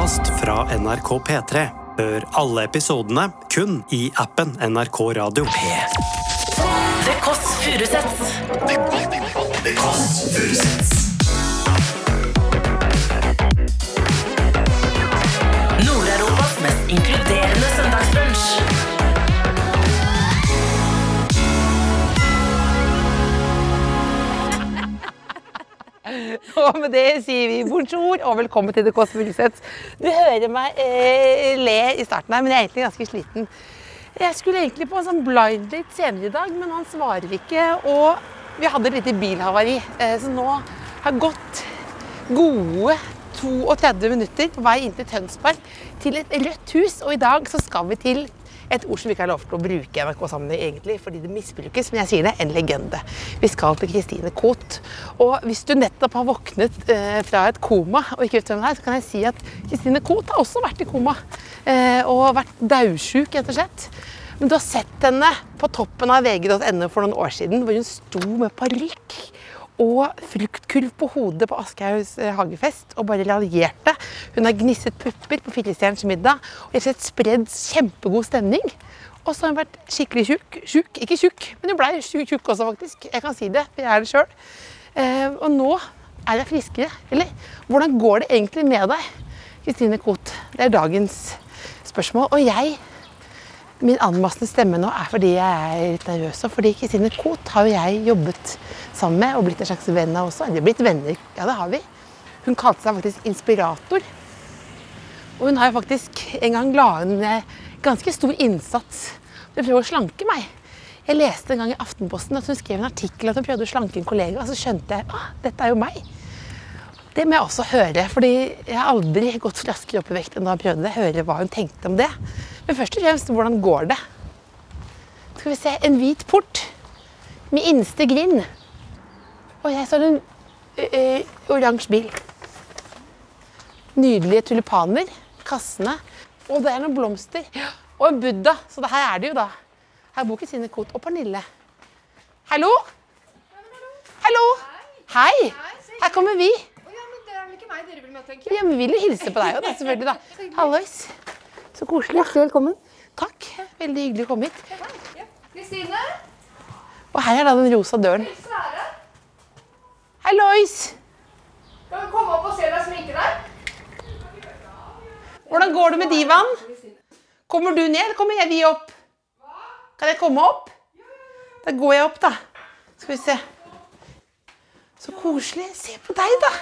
podkast fra NRK P3. Hør alle episodene kun i appen NRK Radio. The Kåss Furuseths. Nord-Europas mest inkluderende søndagsbrunch. Og med det sier vi bonjour og velkommen til The Kåss Furuseth. Du hører meg eh, le i starten her, men jeg er egentlig ganske sliten. Jeg skulle egentlig på en sånn blind date senere i dag, men han svarer ikke. Og vi hadde et lite bilhavari, eh, så nå har gått gode 32 minutter på vei inn til Tønsberg til et rødt hus. Og i dag så skal vi til et ord som ikke har lov til å bruke i NRK sammenheng egentlig, fordi det misbrukes, men jeg sier det, en legende. Vi skal til Kristine Koht. Og hvis du nettopp har våknet eh, fra et koma og ikke vet hvem det er, så kan jeg si at Kristine Koht har også vært i koma. Eh, og vært daudsjuk, rett og slett. Men du har sett henne på toppen av vg.no for noen år siden, hvor hun sto med parykk og fruktkurv på hodet på Aschehougs eh, hagefest og bare raljerte. Hun har gnisset pupper på Firestjerners middag og rett og spredd kjempegod stemning. Og så har hun vært skikkelig tjukk. Tjukk, ikke tjukk, men hun ble tjukk tjukk også, faktisk. Jeg kan si det, for jeg er det sjøl. Eh, og nå er jeg friskere. Eller hvordan går det egentlig med deg, Kristine Koht? Det er dagens spørsmål. Og jeg Min anmassende stemme nå er fordi jeg er litt nervøs. Og fordi Kristine Koht har jo jeg jobbet sammen med og blitt en slags venn av også. Eller blitt venner, ja det har vi. Hun kalte seg faktisk inspirator. Og hun har jo faktisk en gang la en ganske stor innsats for å prøve å slanke meg. Jeg leste en gang i Aftenposten at hun skrev en artikkel at hun prøvde å slanke en kollega. Og så skjønte jeg at dette er jo meg. Det må jeg også høre, fordi jeg har aldri gått raskere opp i vekt enn da jeg prøvde det. Høre hva hun tenkte om det. Men først og fremst, hvordan går det? Skal vi se, en hvit port med innste grind. Og jeg står en oransje bil. Nydelige tulipaner. Kassene. Og det er noen blomster. Og en buddha. Så det her er det jo, da. Her bor Kristine Koht og Pernille. Hallo? Hallo? Hei. Her kommer vi. Å ja, men det er vel ikke meg dere vil møte, tenker jeg. Ja, vi vil jo hilse på deg òg, selvfølgelig. da. Hallois. Så koselig. Hjertelig velkommen. Takk. Veldig hyggelig å komme hit. Kristine, Og her er da den rosa døren. Hei, Hallois! kan du komme opp og se deg sminke deg? Hvordan går det med divaen? Kommer du ned, eller kommer jeg vi opp? Kan jeg komme opp? Da går jeg opp, da. Skal vi se. Så koselig. Se på deg, da.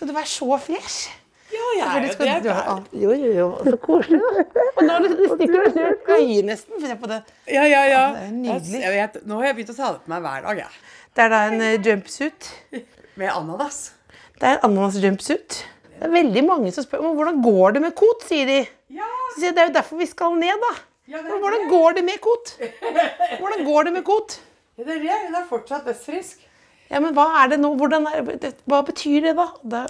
Skal du være så fresh? Ja, jeg er jo det. du. Jo, jo, jo. Så koselig. da. Og nå stikker snart øyet nesten. Se på det. Ja, ja, ja. det er nydelig. Jeg vet, nå har jeg begynt å ta det på meg hver dag, jeg. Det er da en eh, jumpsuit. Med ananas. Det er en ananas jumpsuit. Det er veldig mange som spør men hvordan går det med kot, sier de. Ja, Så sier jeg, det er jo derfor vi skal ned, da. Ja, hvordan går det med kot? Hvordan går det med kot? det er det. Hun er fortsatt dødsfrisk. Ja, men hva er det nå? Hvordan er, det- hva betyr det, da? Det,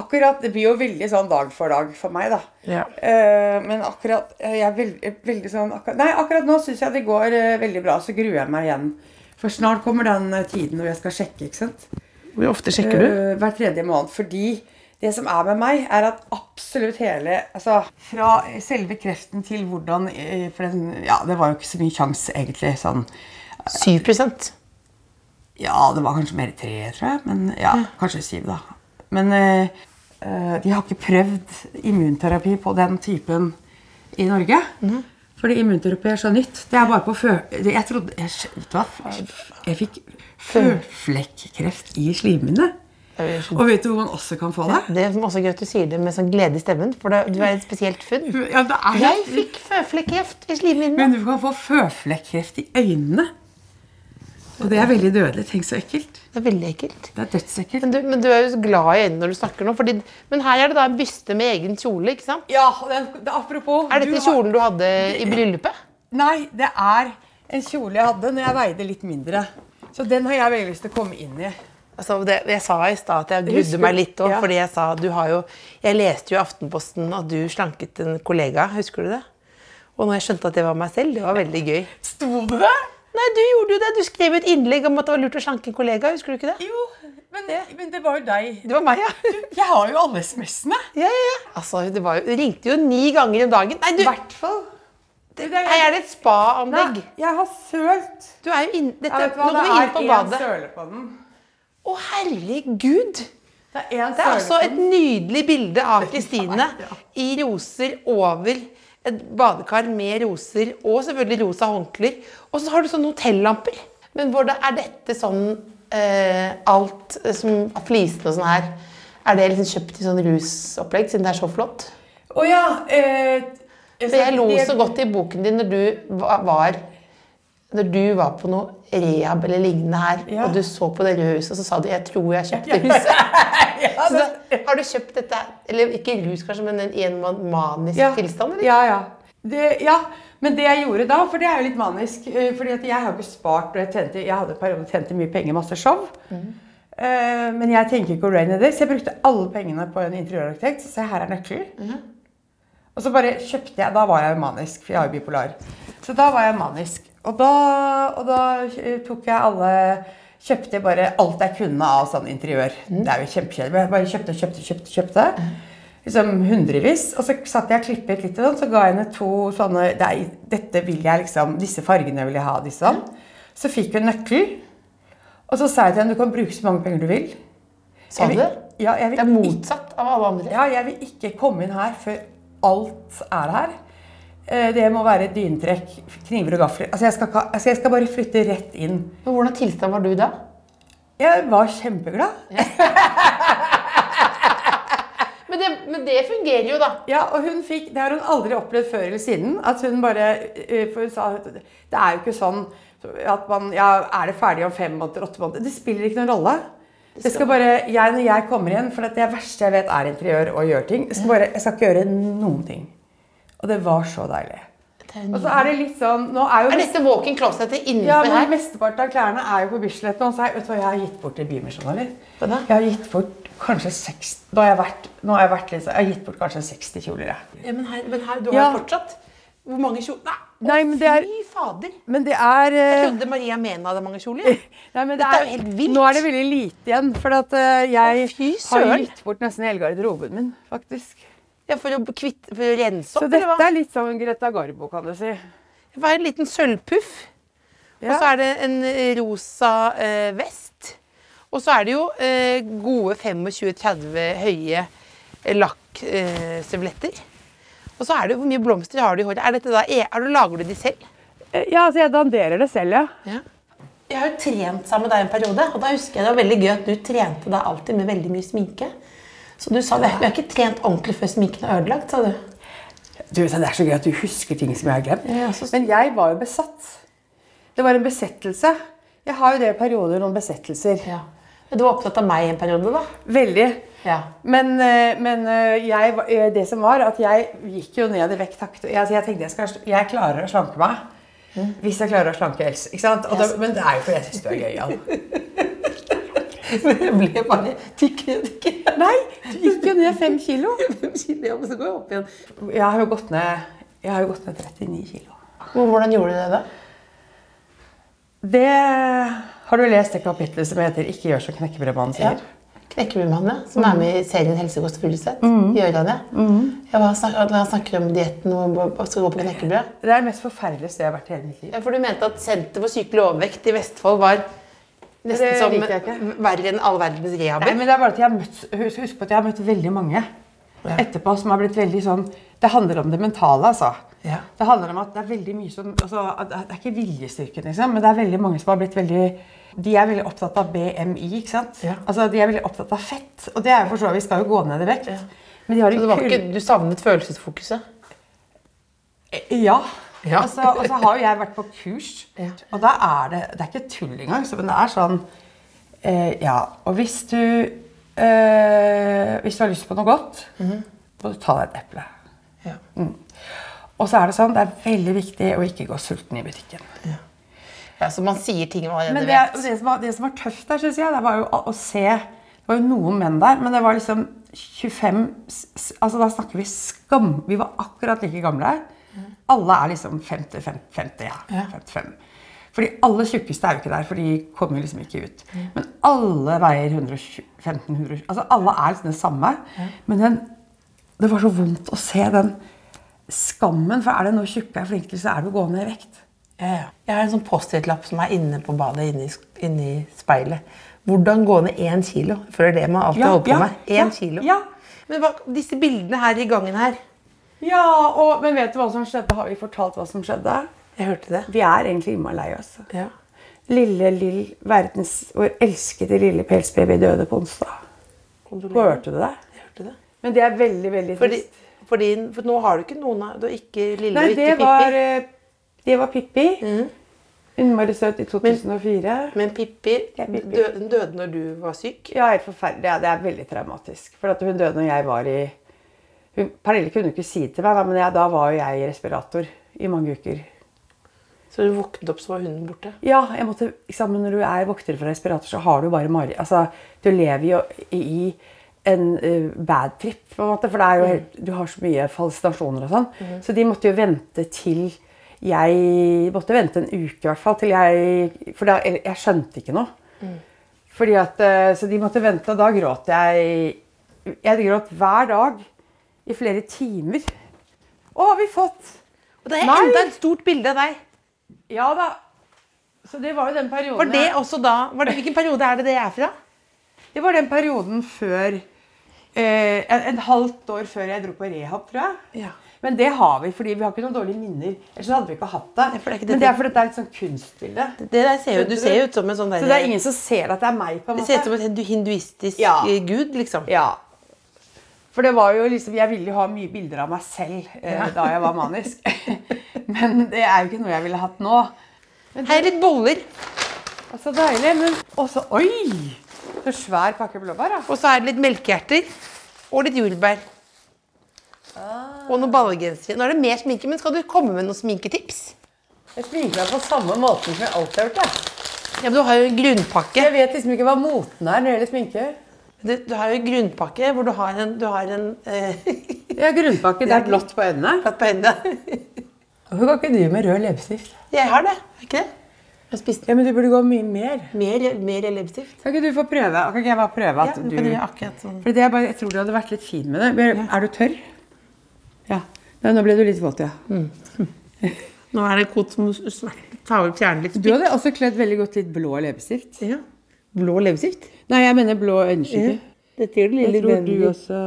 Akkurat, Det blir jo veldig sånn dag for dag for meg, da. Ja. Eh, men akkurat eh, jeg er veldig, veldig sånn akkurat, Nei, akkurat nå syns jeg det går eh, veldig bra. Så gruer jeg meg igjen. For snart kommer den eh, tiden når jeg skal sjekke. ikke sant? Hvor ofte sjekker du? Eh, hver tredje måned. Fordi det som er med meg, er at absolutt hele altså, Fra selve kreften til hvordan eh, For den, ja, det var jo ikke så mye sjanse, egentlig. Sånn 7 Ja, det var kanskje mer tre, tror jeg. Men ja, kanskje syv, da. Men eh, eh, de har ikke prøvd immunterapi på den typen i Norge. Fordi immunterapi er så nytt. Det er bare på fø... Jeg trodde jeg, hva? Jeg fikk føflekkreft i slimhinne. Og vet du hvor man også kan få det? Det er også gøy at du sier det med sånn glede i stemmen, for det, du er et spesielt funn. Ja, det Jeg fikk føflekkreft i slimhinnen. Men du kan få føflekkreft i øynene. Og det er veldig dødelig. Tenk så ekkelt. Det er veldig ekkelt. Det er dødsekkelt. Men du, men du er jo glad i øynene når du snakker nå. Fordi, men her er det da en byste med egen kjole, ikke sant? Ja, det, det, apropos Er du kjolen har- du hadde i bryllupet? Nei, det er en kjole jeg hadde når jeg veide litt mindre. Så den har jeg veldig lyst til å komme inn i. Altså, det, jeg sa i stad at jeg grudde meg litt òg, ja. fordi jeg sa du har jo Jeg leste jo i Aftenposten at du slanket en kollega, husker du det? Og når jeg skjønte at det var meg selv, det var veldig gøy. Sto det det? Nei, du gjorde jo det. Du skrev et innlegg om at det var lurt å slanke en kollega, husker du ikke det? Jo. Men, men det var jo deg. Det var meg, ja. Jeg har jo alle SMS-ene. ja, ja, ja. Altså, det var jo, du ringte jo ni ganger om dagen. Nei, du, Hvertfall. hvert fall. Det, det, her er det et spa-anlegg. Jeg har sølt. Du er jo inn, dette, ja, nå det går vi inn på er på én badet. søle på den. Å, herregud! Det er Det er altså et nydelig bilde av Kristine Ja. i roser over et badekar med roser og selvfølgelig rosa håndklær. Og så har du sånne hotellamper. Men hvordan er dette sånn eh, alt eh, som flisene og sånn her Er det liksom kjøpt i sånn rusopplegg siden det er så flott? Å ja. Eh, For jeg lo så godt i boken din når du var når du var på noe rehab eller lignende her, Ja. og du så på det røde huset, og så sa du 'jeg tror jeg kjøpte huset'. ja, Så da, har du kjøpt dette, eller ikke rus kanskje, men en, en manisk ja. tilstand? eller? Ja, ja. Det, ja. Men det jeg gjorde da, for det er jo litt manisk eh, fordi at jeg har ikke spart og jeg tjente, jeg hadde en periode tjente mye penger, masse show. Eh, men jeg tenker ikke å raine det, så jeg brukte alle pengene på en interiørarkitekt. Så se, her er nøkkelen. Og så bare kjøpte jeg Da var jeg jo manisk, for jeg er jo bipolar. Så da var jeg manisk. Og da, og da tok jeg alle Kjøpte bare alt jeg kunne av sånn interiør. Det er jo kjempekjedelig. bare kjøpte, kjøpte, kjøpte. kjøpte. Liksom hundrevis. Og så satt jeg og klippet litt, og sånn, så ga jeg henne to sånne er, Dette vil jeg liksom Disse fargene vil jeg ha. Disse sånn. Så fikk hun nøkkel. Og så sa jeg til henne du kan bruke så mange penger du vil. Sa du det? Ja, Det er motsatt av alle andre. ja, jeg vil ikke komme inn her før alt er her. Eh, Det må være dyntrekk, kniver og gafler. Altså jeg, skal, altså jeg skal bare flytte rett inn. Men hvordan tilstand var du da? Jeg var kjempeglad. Men det, men det fungerer jo, da. Ja, og hun fikk, Det har hun aldri opplevd før eller siden. At hun bare eh, For hun sa det er jo ikke sånn at man Ja, er det ferdig om fem måneder, åtte måneder? Det spiller ikke noen rolle. Det skal bare, jeg, Når jeg kommer igjen, for det verste jeg vet er interiør og gjøre ting, jeg skal, bare, jeg skal ikke gjøre noen ting. Og det var så deilig. Og så er det litt sånn nå er jo Er dette walk-in closetet Ja, men her? Mesteparten av klærne er jo på Bislett nå. Så jeg, vet du hva jeg har gitt bort til da? Jeg har gitt bort kanskje 60 Nå har jeg vært, har jeg vært litt, sånn, jeg har gitt bort kanskje 60 kjoler. Jeg. Ja, men her, men her du Ja. har fortsatt Hvor mange kjoler? Nei, Nei, men det er- fy fader! Men det er eh, Jeg trodde Maria Mena hadde mange kjoler. Nei, men det Dette er jo helt vilt. Nå er det veldig lite igjen. For at uh, jeg Å, har gitt bort nesten hele garderoben min, faktisk. Ja, for, å kvitt, for å rense opp, Så dette er litt som Greta Garbo, kan du si. Det var en liten sølvpuff. Ja. Og så er det en eh, rosa eh, vest. Og så er det jo eh, gode 25-30 høye lakkstøvletter. og så er det jo Hvor mye blomster har du i håret? Er dette da, er, er du, lager du de selv? Eh, Ja, altså jeg danderer det selv, ja. Ja. Jeg har jo trent sammen med deg en periode, og da husker jeg det var veldig gøy at du trente deg alltid med veldig mye sminke. Så du sa det, vi har ikke trent ordentlig før sminken er ødelagt, sa du. Du Det er så gøy at du husker ting som jeg har glemt. Ja, så- Men jeg var jo besatt. Det var en besettelse. Jeg har jo det i perioder noen besettelser. Ja. Du var opptatt av meg i en periode, da? Veldig. Ja. Men, eh, men eh, jeg, eh, det som var, at jeg gikk jo ned i vekt. Jeg, altså jeg tenkte jeg, skal, jeg klarer å slanke meg. Hvis jeg klarer å slanke Else. Ikke sant? Da, men det er jo fordi jeg syns du er gøyal. Jeg ble bare tykkere og tykkere. Nei, du gikk jo ned fem kilo. Ja, men så går jeg opp igjen. Jeg har jo gått ned, jeg har jo gått ned 39 kilo. Men Hvordan gjorde du det, da? Det Har du lest det kapitlet som heter 'Ikke gjør som knekkebrødmannen Ja. Knekkebrødmannen, Knekkebrødmannen, som er med i serien Helsekost Mm. Gjør han det? Ja, hva snak, han snakker om dietten og og skal gå på knekkebrød. Det er det mest forferdelige stedet jeg har vært i hele mitt liv. Ja, for du mente at Senter for sykelig overvekt i Vestfold var nesten Det som verre enn all verdens Nei, men det er bare at jeg har møtt, husk, husk på at jeg har møtt veldig mange etterpå som har blitt veldig sånn Det handler om det mentale, altså. Ja. Det handler om at det er veldig mye som altså, Det er ikke viljestyrken, liksom, men det er veldig mange som har blitt veldig De er veldig opptatt av BMI, ikke sant? Ja. Altså, De er veldig opptatt av fett. Og det er jo for så vidt, vi skal jo gå ned i vekt. Men de har Så det var ikke, du savnet følelsesfokuset? Ja. Ja. Altså, og så har jo jeg vært på kurs, Ja. og da er det Det er ikke tull engang, men det er sånn eh, Ja, og hvis du eh, Hvis du har lyst på noe godt, må du ta deg et eple. Ja. Og så er det sånn, det er veldig viktig å ikke gå sulten i butikken. ja, Så man sier ting man allerede Men det, vet? det, som var, det som var tøft der, synes jeg, det var jo å, å se Det var jo noen menn der, men det var liksom 25 s- s- Altså da snakker vi skam. Vi var akkurat like gamle. Alle er liksom 50, 50, 50 ja. Ja. 55. Fordi alle tjukkeste er jo ikke der, for de kommer jo liksom ikke ut. Men alle veier 115-100 Altså alle er liksom det samme. Men den, det var så vondt å se den skammen. For er det noe tjukke er flinke til, så er det å gå ned i vekt. Ja, ja. Jeg har en sånn Post-It-lapp som er inne på badet, inne i, speilet. Hvordan gå ned én kilo? For det er det man alltid Ja, holder på ja, med. Én ja, kilo. ja. Men hva, disse bildene her i gangen her Ja, og, Men vet du hva som skjedde? Har vi fortalt hva som skjedde? Jeg hørte det. Vi er egentlig innmari lei oss. Ja. Lille Lill, verdens vår elskede lille pelsbaby, døde på onsdag. Hørte du det? Jeg hørte det. Men det er veldig, veldig Fordi, trist. fordi, for nå har du ikke noen av Du har ikke Lille Nei, og ikke det Pippi. var, eh, det var Pippi. Innmari søt i 2004. Men Pippi, Ja, Pippi. dø- den døde når du var syk. Ja, helt forferdelig. Ja, det er veldig traumatisk. For at hun døde når jeg var i hun, Pernille kunne ikke si det til meg, da, men jeg, da var jo jeg i respirator i mange uker. Så du våknet opp, så var hunden borte. Ja, jeg måtte, liksom, når du er vokter fra respirator, så har du bare mari... Altså, du lever jo i en uh, bad trip, på en måte, for det jo helt, du har så mye fascinasjoner og sånn. Så de måtte jo vente til jeg måtte vente en uke i hvert fall, til jeg For da, jeg, skjønte ikke noe. Fordi at, eh, Så de måtte vente, og da gråt jeg Jeg gråt hver dag i flere timer. Å, har vi fått Og det er Nei. enda et stort bilde av deg. Ja da. Så det var jo den perioden Var det også da var det, Hvilken periode er det det er fra? Det var den perioden før eh, en, en halvt år før jeg dro på rehab, tror jeg. Ja. Men det har vi, fordi vi har ikke noen dårlige minner. Ellers hadde vi ikke hatt det. Det ikke Men det- det er fordi det er et sånt kunstbilde. Det der ser jo, du ser jo ut som en sånn der, Så det er ingen som ser at det er meg, på en måte. Det ser ut som en hinduistisk Ja. gud, liksom. Ja. For det var jo liksom, Jeg ville jo ha mye bilder av meg selv eh, da jeg var manisk. Men det er jo ikke noe jeg ville hatt nå. Her er litt boller. Så deilig. Men også Oi! Så svær pakke blåbær, da. Og så er det litt melkehjerter. Og litt jordbær. Og noen ballegensere. Nå er det mer sminke, men skal du komme med noen sminketips? Jeg sminker meg på samme måten som jeg alltid har gjort. jeg. Ja, men Du har jo en grunnpakke. Jeg vet liksom ikke hva moten er når det gjelder sminke. Du, du har jo en grunnpakke hvor du har en, du har en eh, Ja, grunnpakke. Det er blått på øynene. Blått på hendene. Hvorfor kan ikke du med rød leppestift? Jeg har det. Er ikke det? Ja, men du burde gå mye mer. mer, mer leppestift. Kan ikke du få prøve? Kan ikke jeg bare prøve Ja, at du du kan gjøre akkurat sånn. For det er bare, Jeg tror du hadde vært litt fin med det. Men Er du tørr? Ja. Nei, nå ble du litt våt, ja. Nå er det kot som tar opp ut, litt spytt. Du hadde også kledd veldig godt litt blå leppestift. Ja. Blå leppestift. Nei, jeg mener blå øyenskygge. Dette gjør det Jeg du Benny. også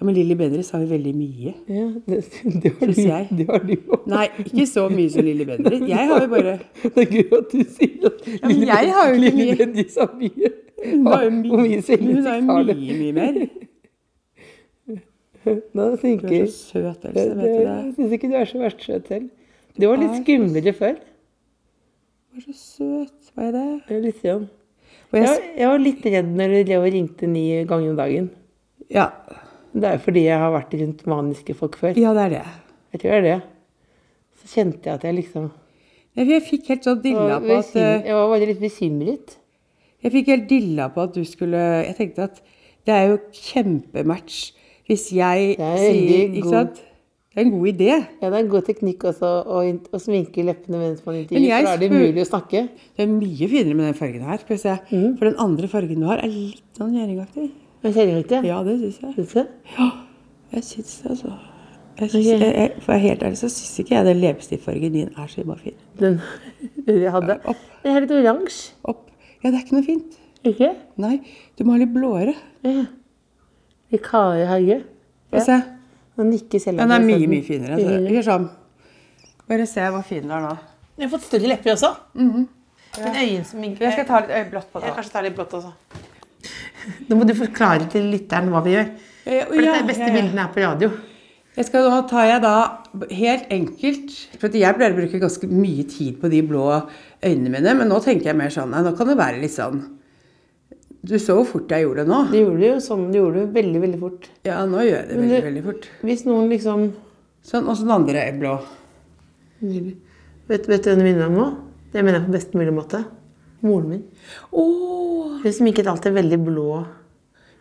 Ja, men Lilly Bendriss har jo veldig mye. Ja, det, det har Synes jeg. Det har du jo. Nei, ikke så mye som Lilly Bendriss. Jeg har jo bare Det er gøy at du sier at jeg jo ikke Lille. Bendriss har mye. Hun har jo mye hun har mye, mye mer. Nå Du er så søt, Else. Vet du det? Jeg syns ikke du er så verst søt selv. Du var litt skumlere før. Du var så søt. Hva er det? Ja, Litt sånn. Jeg, jeg, jeg var litt redd når du ringte ni ganger om dagen. ja. Det er jo fordi jeg har vært rundt maniske folk før. ja, det er det. Jeg tror det er det. Så kjente jeg at jeg liksom Jeg fikk helt sånn dilla på at eh, Jeg var bare litt bekymret. Jeg fikk helt dilla på at du skulle Jeg tenkte at det er jo kjempematch hvis jeg er sier Ikke sant? En god idé. Ja, det er en god teknikk også å, å sminke leppene mens man intervjuer, for da er det mulig umulig å snakke. Det er mye finere med den fargen her. Skal vi se. Mm. For den andre fargen du har, er litt sånn du ikke? Ja, det syns jeg. Synes du? Jeg syns det, altså. Jeg synes, jeg, jeg, for helt ærlig så syns ikke jeg den leppestiftfargen din er så innmari fin. Den den jeg hadde. Opp. Den er litt oransje. Opp. Ja, det er ikke noe fint. Ikke? Nei, du må ha litt blåere. Ja. Litt kaldere farge. Få se. Selv. Den er mye, mye finere. Så. Sånn. Bare se hvor fin den er nå. Vi har fått større lepper også. Men øyensminke Jeg skal ta litt øyeblått på det. Jeg kanskje ta litt blått også. Nå må du forklare til lytteren hva vi gjør. Eh, For dette ja, er beste ja, ja. bildene er på radio. Jeg skal, nå tar jeg da helt enkelt For jeg pleier å bruke ganske mye tid på de blå øynene mine, men nå tenker jeg mer sånn Nei, nå kan det være litt sånn Du så hvor fort jeg gjorde det nå. Det gjorde du jo sånn, det gjorde du veldig, veldig fort. Ja, nå gjør jeg det veldig, veldig fort. Hvis noen liksom Sånn, Og så den andre er blå. Vet, vet du hvem du minner meg om nå? Det mener jeg på best mulig måte. Moren min. Oh. Hun sminket alltid veldig blå.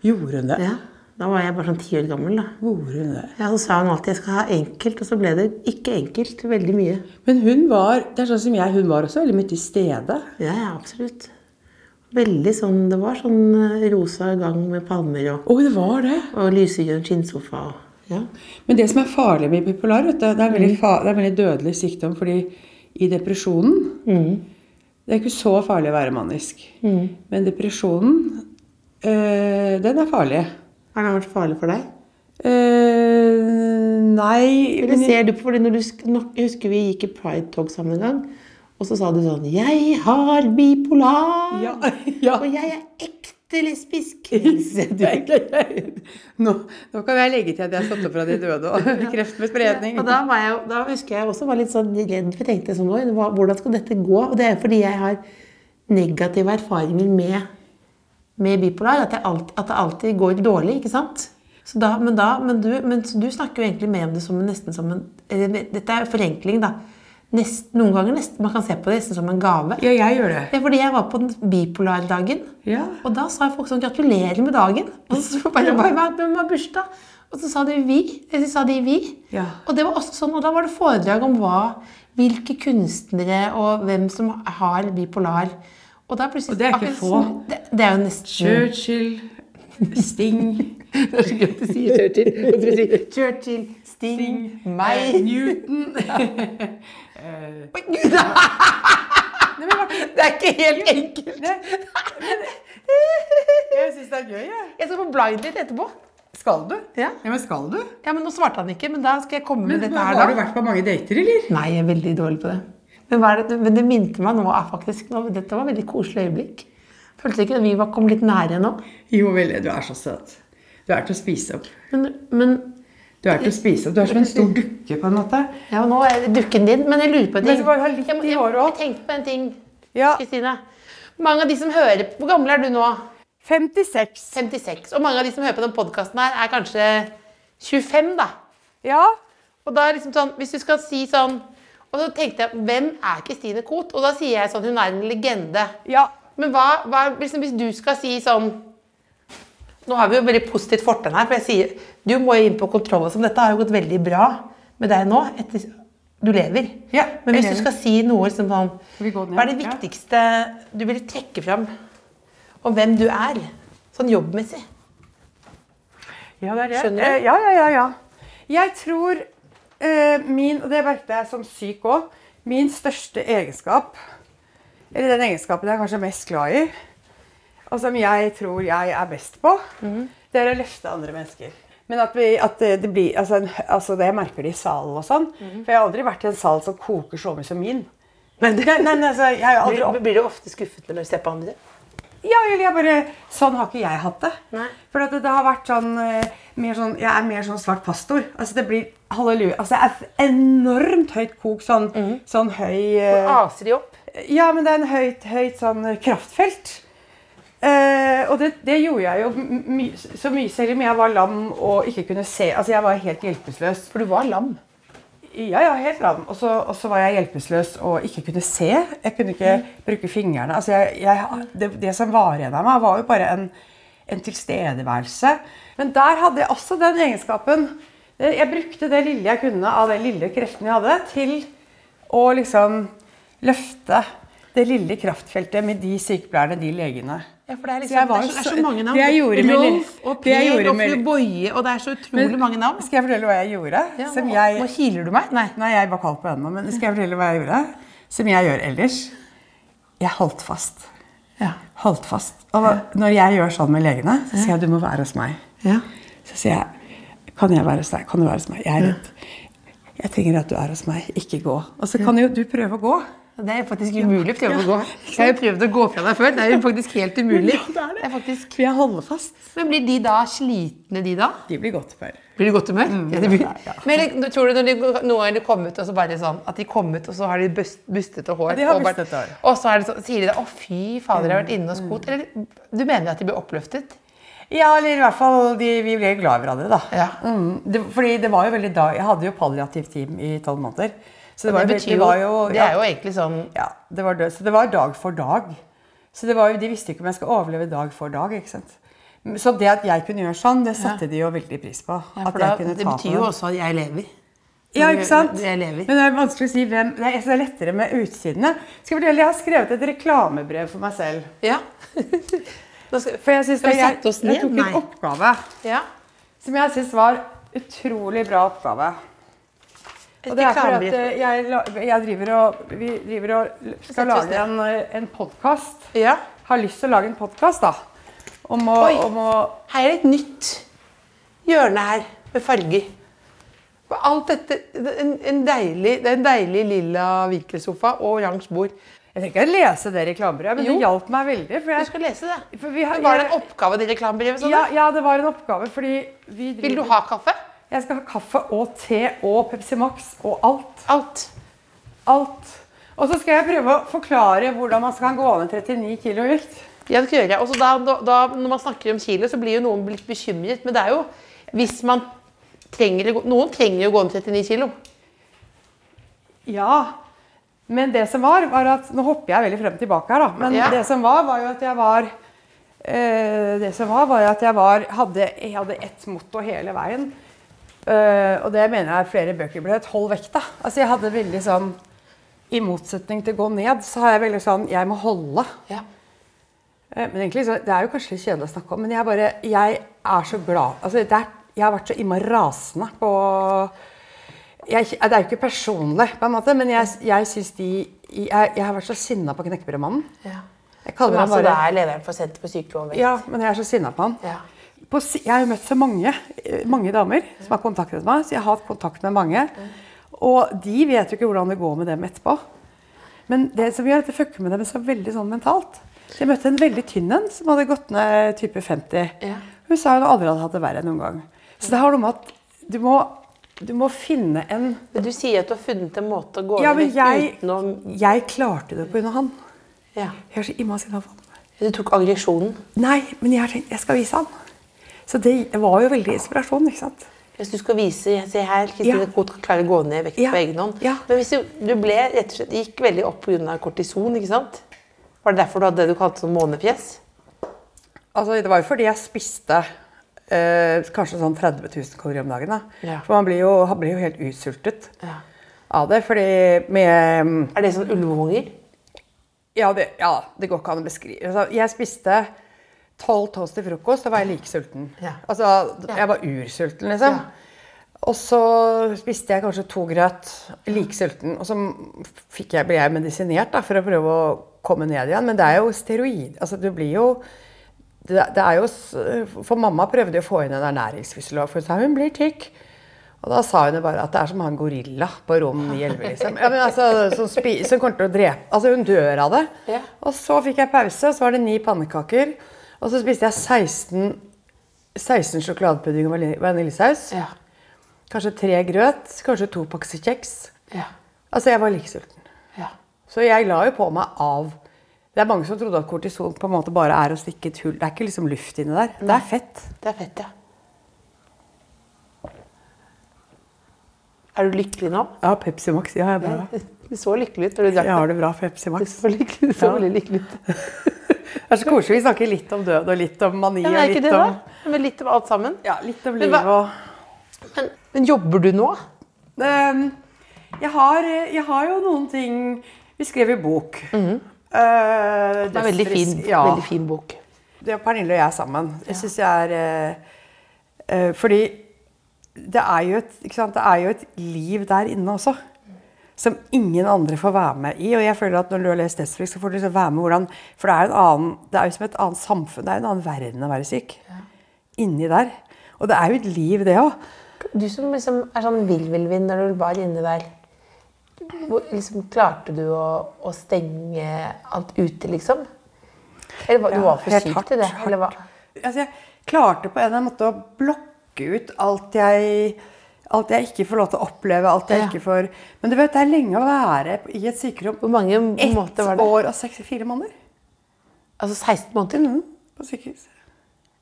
gjorde hun det? Ja. Da var jeg bare sånn ti år gammel. da. Gjorde hun det? Ja, Så sa hun alltid jeg skal ha enkelt, og så ble det ikke enkelt. Veldig mye. Men hun var det er sånn som jeg, hun var også veldig mye til stede. Ja, ja, absolutt. Veldig sånn, Det var sånn eh, rosa gang med palmer og, oh, det var det. og lysegrønn skinnsofa. Ja. Men det som er farlig med bipolar, vet du, det er veldig, fa det er veldig dødelig sykdom. fordi i depresjonen Det er ikke så farlig å være manisk. Men depresjonen, øh, den er farlig. Har den vært farlig for deg? Uh, nei Eller ser du på fordi når du Jeg husker vi gikk i Pride Talk sammen en gang, og så sa du sånn 'Jeg har bipolar', Ja, ja. og jeg er ekte lesbisk. Nå, nå kan jeg legge til at jeg har satt opp fra de døde og kreft med spredning. Og da, var jeg, da husker jeg også var litt sånn redd, for jeg tenkte sånn Oi, hvordan skal dette gå? Og det er fordi jeg har negative erfaringer med, med bipolar. At, alltid, at det alltid går dårlig, ikke sant? Så da, men, da, men, du, men du snakker jo egentlig med om det som en, nesten som en Dette er forenkling, da. Nest, noen ganger nesten, man kan se på det nesten som en gave. Ja, jeg gjør det. Det er fordi jeg var på den bipolardagen. Ja. Og da sa folk sånn 'gratulerer med dagen'. Og så bare, bare, bare, hvem har bursdag? Og så sa de 'vi'. Så sa de 'vi'. Ja. Og det var også sånn, og da var det foredrag om hva, hvilke kunstnere og hvem som har bipolar. Og, da plutselig, Og det er ikke akkurat få. Det, det er jo nesten Churchill, Sting, Det er så gøy at du sier Churchill. Churchill, Sting, Sting meg Newton Oi, Gud! Det er ikke helt enkelt. Jeg syns det er gøy, jeg. Jeg skal på blind date etterpå. Skal du? Ja. men skal du? Ja, men Nå svarte han ikke, men da skal jeg komme Men med dette her Har da. du vært på mange dater, eller? Nei, jeg er veldig dårlig på det. Men, det, men det minte meg nå faktisk nå, Dette var et veldig koselig øyeblikk. Følte ikke at vi var kom litt nære nå. Jo, veldig. Du er så søt. Du er til å spise opp. Men, men Du er til å spise opp. Du er som en stor dukke, på en måte. ja, nå er det dukken din. Men jeg lurer på en ting. Men jeg, jeg, jeg, jeg tenkte på en ting, Ja. Kristine. Mange av de som hører Hvor gammel er du nå? 56. 56. Og mange av de som hører på den podkasten her, er kanskje 25, da. Ja. Og da er liksom sånn, hvis du skal si sånn Og så tenkte jeg, hvem er Kristine Koht? Og da sier jeg sånn, hun er en legende. Ja. Men hva, hva liksom, hvis du skal si sånn Nå har vi jo veldig positivt fortegn her, for jeg sier du må jo inn på kontroll. og sånn. Dette har jo gått veldig bra med deg nå. Etter, du lever. Ja, Men hvis du skal si noe liksom sånn? Hva er det viktigste du vil trekke fram om hvem du er? Sånn jobbmessig. Ja, det er det. Skjønner du? Eh, ja, ja, ja, ja. Jeg tror uh, min, og det merket jeg som syk òg, min største egenskap, eller den egenskapen jeg er kanskje mest glad i, og som jeg tror jeg er best på, Mhm. det er å løfte andre mennesker. Men at, vi, at det, blir altså, altså det Jeg merker det i salen og sånn. Mhm. For jeg har aldri vært i en sal som koker så mye som min. Men, nei, nei, altså, aldri Blir, blir du ofte skuffet når du ser på andre? ja, eller jeg bare Sånn har ikke jeg hatt det. Nei. For at det, det har vært sånn, eh, mer sånn Jeg er mer sånn svart pastor. Altså det blir halleluja. Altså det er enormt høyt kok. Sånn, sånn høy eh, Aser de opp? Ja, men det er en høyt, høyt sånn kraftfelt. Eh, og det, det gjorde jeg jo my, så mye selv om jeg var lam og ikke kunne se. Altså jeg var helt hjelpeløs. For du var lam. Ja, ja, helt lam. Og så var jeg hjelpeløs og ikke kunne se. Jeg kunne ikke bruke fingrene. Altså jeg, jeg, det, det som var igjen av meg, var jo bare en, en tilstedeværelse. Men der hadde jeg også den egenskapen. Jeg brukte det lille jeg kunne av den lille kreften jeg hadde, til å liksom løfte det lille kraftfeltet med de sykepleierne, de legene. Ja, for det er, liksom, det er, så, det er så- mange navn. det jeg gjorde med- Rolf og Per gjorde og med- fru Boje, og det er så utrolig mange navn. Skal jeg fortelle hva jeg gjorde? Ja, som nå, jeg, nå kiler du meg. Nei. Nei, jeg bare kaller på ennå, men skal jeg fortelle hva jeg gjorde? Som jeg gjør ellers. Jeg holdt fast. Ja. Holdt fast. Og når jeg gjør sånn med legene, så sier jeg du må være hos meg. Ja. Så sier jeg kan jeg være hos deg? Kan du være hos meg? Jeg er redd. Jeg trenger at du er hos meg, ikke gå. Og så kan jo du prøve å gå. Det er faktisk umulig prøve å gå. Jeg har jo prøvd å gå fra deg før. Det er jo faktisk helt umulig. det er det. er faktisk... For jeg holder fast. Men blir de da slitne, de da? De blir godt humør. Blir de godt humør? ja, de blir... ja, ja. Men tror du når de noen ganger kom ut, og så bare sånn, at de kom ut, og så har de bust, bustete hår? Ja, de har og bare- bustete hår. Og så er det så, sier de da 'Å, fy fader, jeg har vært inne og skot'? Eller du mener at de blir oppløftet? Ja, eller i hvert fall de, vi ble glad i hverandre, da. Ja. Mm, det, fordi det var jo veldig da Jeg hadde jo palliativt team i tolv måneder. Så det, var, det, betyr det var jo det er jo egentlig sånn Ja, det var død. Så det var dag for dag. Så det var jo, De visste ikke om jeg skulle overleve dag for dag. ikke sant? Så det at jeg kunne gjøre sånn, det satte de jo veldig pris på. Ja, da, jeg det betyr jo også at jeg lever. Ja, ikke sant? Jeg lever. Men det er vanskelig å si hvem Det er, det er lettere med utsidene. Skal jeg fortelle, jeg har skrevet et reklamebrev for meg selv. Ja. Skal, For jeg, vi jeg, oss jeg tok en oppgave ja. som jeg syns var utrolig bra oppgave. Og det er fordi at eh, jeg, jeg driver og, vi driver og skal lage en, eh, en podkast. Ja. Har lyst til å lage en podkast, da. Om å, Oi. om å Her er et nytt hjørne her med farger. Alt dette, det en, en deilig, det er en deilig lilla virkelsofa og oransje bord. Jeg trenger ikke lese det reklamebrevet, men Jo. det hjalp meg veldig. For Du skal lese det. har, var det en oppgave til reklamebrevet? Sånn ja, ja, det var en oppgave, fordi vi driver Vil du ha kaffe? Jeg skal ha kaffe og te og Pepsi Max og alt. Alt. Alt. Og så skal jeg prøve å forklare hvordan man skal gå ned 39 kilo i vekt. Ja, det skal jeg gjøre. Og da, da, da, når man snakker om kilo, så blir jo noen litt bekymret. Men det er jo hvis man trenger Noen trenger jo å gå ned 39 kilo. Ja, men det som var, var at Nå hopper jeg veldig frem og tilbake her, da. Men Ja. det som var, var jo at jeg var eh, Det som var, var at jeg var hadde, Jeg hadde ett motto hele veien. Eh, og det mener jeg flere bøker ble et hold vekta. Altså jeg hadde veldig sånn I motsetning til å gå ned, så har jeg veldig sånn Jeg må holde. Ja. Uh, Men egentlig, så, Det er jo kanskje kjedelig å snakke om, men jeg, bare, jeg er så glad altså, det er, Jeg har vært så innmari rasende på jeg, Det er jo ikke personlig, på en måte, men jeg, jeg syns de jeg, jeg har vært så sinna på Knekkebrødmannen. ja. Jeg kaller ham altså da det er lederen for Senter for sykelig overvekt. Ja, men jeg er så sinna på han. Ja. På, jeg har jo møtt så mange, eh, mange damer som har kontaktet meg, så jeg har hatt kontakt med mange. Og de vet jo ikke hvordan det går med dem etterpå. Men det som gjør at det fucker med dem så veldig sånn mentalt Jeg møtte en veldig tynn en som hadde gått ned type 50. Hun sa hun aldri hadde hatt det verre noen gang. Så det har noe med at du må, du må finne en Men du sier at du har funnet en måte å gå Ja, ned jeg, utenom jeg klarte det pga. han. ja. Jeg er så innmari sinna på han. Du tok aggresjonen. Nei, men jeg har tenkt jeg skal vise han. Så det var jo veldig inspirasjon, ikke sant. Hvis du skal vise Se her, Kristine Ja. Koht klarer å gå ned i vekt Ja. på egen hånd. Ja. Men hvis du, du ble rett og slett gikk veldig opp pga. kortison, ikke sant? Var det derfor du hadde det du kalte sånn månefjes? Altså, det var jo fordi jeg spiste eh, kanskje sånn 30 000 kalorier om dagen. Da. Ja. For man blir jo, blir jo helt utsultet Ja. av det. Fordi med Er det sånn ulvehunger? ja ja, det går ikke an å beskrive. Altså, jeg spiste tolv toast til frokost, da var jeg like sulten. Ja. Altså, jeg var ursulten, liksom. Og så spiste jeg kanskje to grøt, like sulten. Og så jeg, ble jeg medisinert da, for å prøve å komme ned igjen. Men det er jo steroid. Altså, du blir jo det, det er jo, For mamma prøvde å få inn en ernæringsfysiolog, for hun sa hun blir tykk. Og da sa hun bare at det er som å ha en gorilla på rom 911. Liksom. Ja, men altså, som, som kommer til å drepe Altså, hun dør av det. Ja. Og så fikk jeg pause, og så var det ni pannekaker. Og så spiste jeg 16, 16 sjokoladepudding og vanil- vaniljesaus. Ja. Kanskje tre grøt, kanskje to pakker kjeks. Ja. Altså, jeg var like sulten. ja. Så jeg la jo på meg av Det er mange som trodde at kortison på en måte bare er å stikke et hull. Det er ikke liksom luft inni der. Det er fett. Det er fett, ja. Er du lykkelig nå? Ja, Pepsi Max. Ja, jeg, er bra. Du så lykkelig ut når du drakk jeg har det. det bra. Pepsi Du Max. så, lykkelig, du så Ja. veldig lykkelig ut. Det er så koselig. Vi snakker litt om død og litt om mani Ja, litt det, om? Men litt om alt sammen. Ja, litt om livet og Men, men jobber du nå? Ehm, jeg, har, jeg har jo noen ting Vi skrev i bok. Mm -hmm. uh, Det er en veldig fin, ja. veldig fin bok. Det er Pernille og jeg sammen. Jeg synes jeg er uh, uh, Fordi det er, jo et, det er jo et liv der inne også. Som ingen andre får være med i. Og jeg føler at når du har lest Dødsfrisk, så får du liksom være med hvordan For det er, en annen, det er jo som et annet samfunn. Det er en annen verden å være syk. Inni der. Og det er jo et liv, det òg. Du som liksom er sånn vill-vill-vinn når du var inne der. Hvor, liksom, klarte du å, å stenge alt ute, liksom? Eller var, du var for syk til det? hardt. Eller hva? Altså, jeg klarte på en måte å blokke ut alt jeg, alt jeg ikke får lov til å oppleve. alt jeg Ja. ikke får... Men du vet, det er lenge å være i et sykerom. Hvor mange Ett måneder var det? år og seks, fire måneder Altså 16 måneder? mm, på sykehus.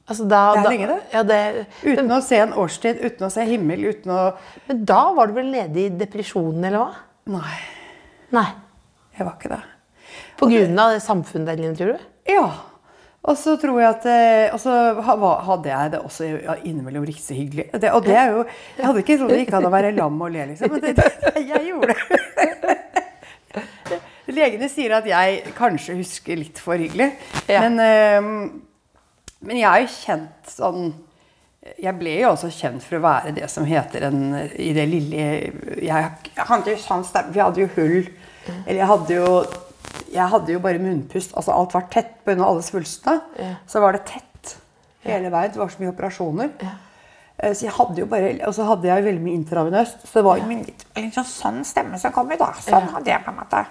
Altså, da, Det er da, lenge, det. Ja, det Uten å se en årstid, uten å se himmel, uten å men da var du vel nede i depresjonen, eller hva? Nei, Nei. jeg var ikke det. På grunn av det samfunnet der inne, tror du? Ja. Og så tror jeg at eh, Og så hadde jeg det også ja, innimellom riktig hyggelig. Det, og det er jo Jeg hadde ikke trodd det gikk an å være lam og le, liksom. Men det, det, jeg gjorde det. Legene sier at jeg kanskje husker litt for hyggelig. Ja. Men, eh, men jeg er jo kjent sånn Jeg ble jo også kjent for å være det som heter en I det lille Jeg, jeg hadde jo sans, stemme Vi hadde jo hull. Eller jeg hadde jo jeg hadde jo bare munnpust. altså Alt var tett av alle svulstene. Så var det tett hele veien. Det var så mye operasjoner. Ja. Så jeg hadde jo bare, Og så hadde jeg veldig mye intravenøst. Så det var jo min litt, litt sånn stemme som kom i dag. Sånn hadde jeg på en måte.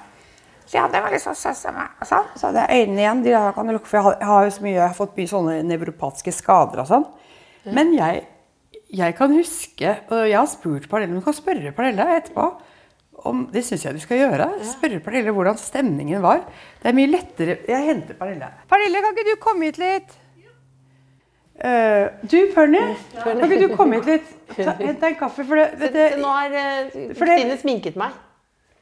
Så jeg hadde veldig sånn stemme. Sånn. Så hadde jeg øynene igjen. De der kan lukke, for jeg har, jeg har jo så mye, jeg har fått mye sånne nevropatiske skader og sånn. Men jeg, jeg kan huske, og jeg har spurt Pernille, du kan spørre Pernille etterpå om, det syns jeg du skal gjøre. Spørre Pernille hvordan stemningen var. Det er mye lettere Jeg henter Pernille. Pernille, kan ikke du komme hit litt? Uh, du, Perny, kan ikke du komme hit litt? Ta- Hent deg en kaffe. For det, vet Så så nå har eh, Kristine sminket meg.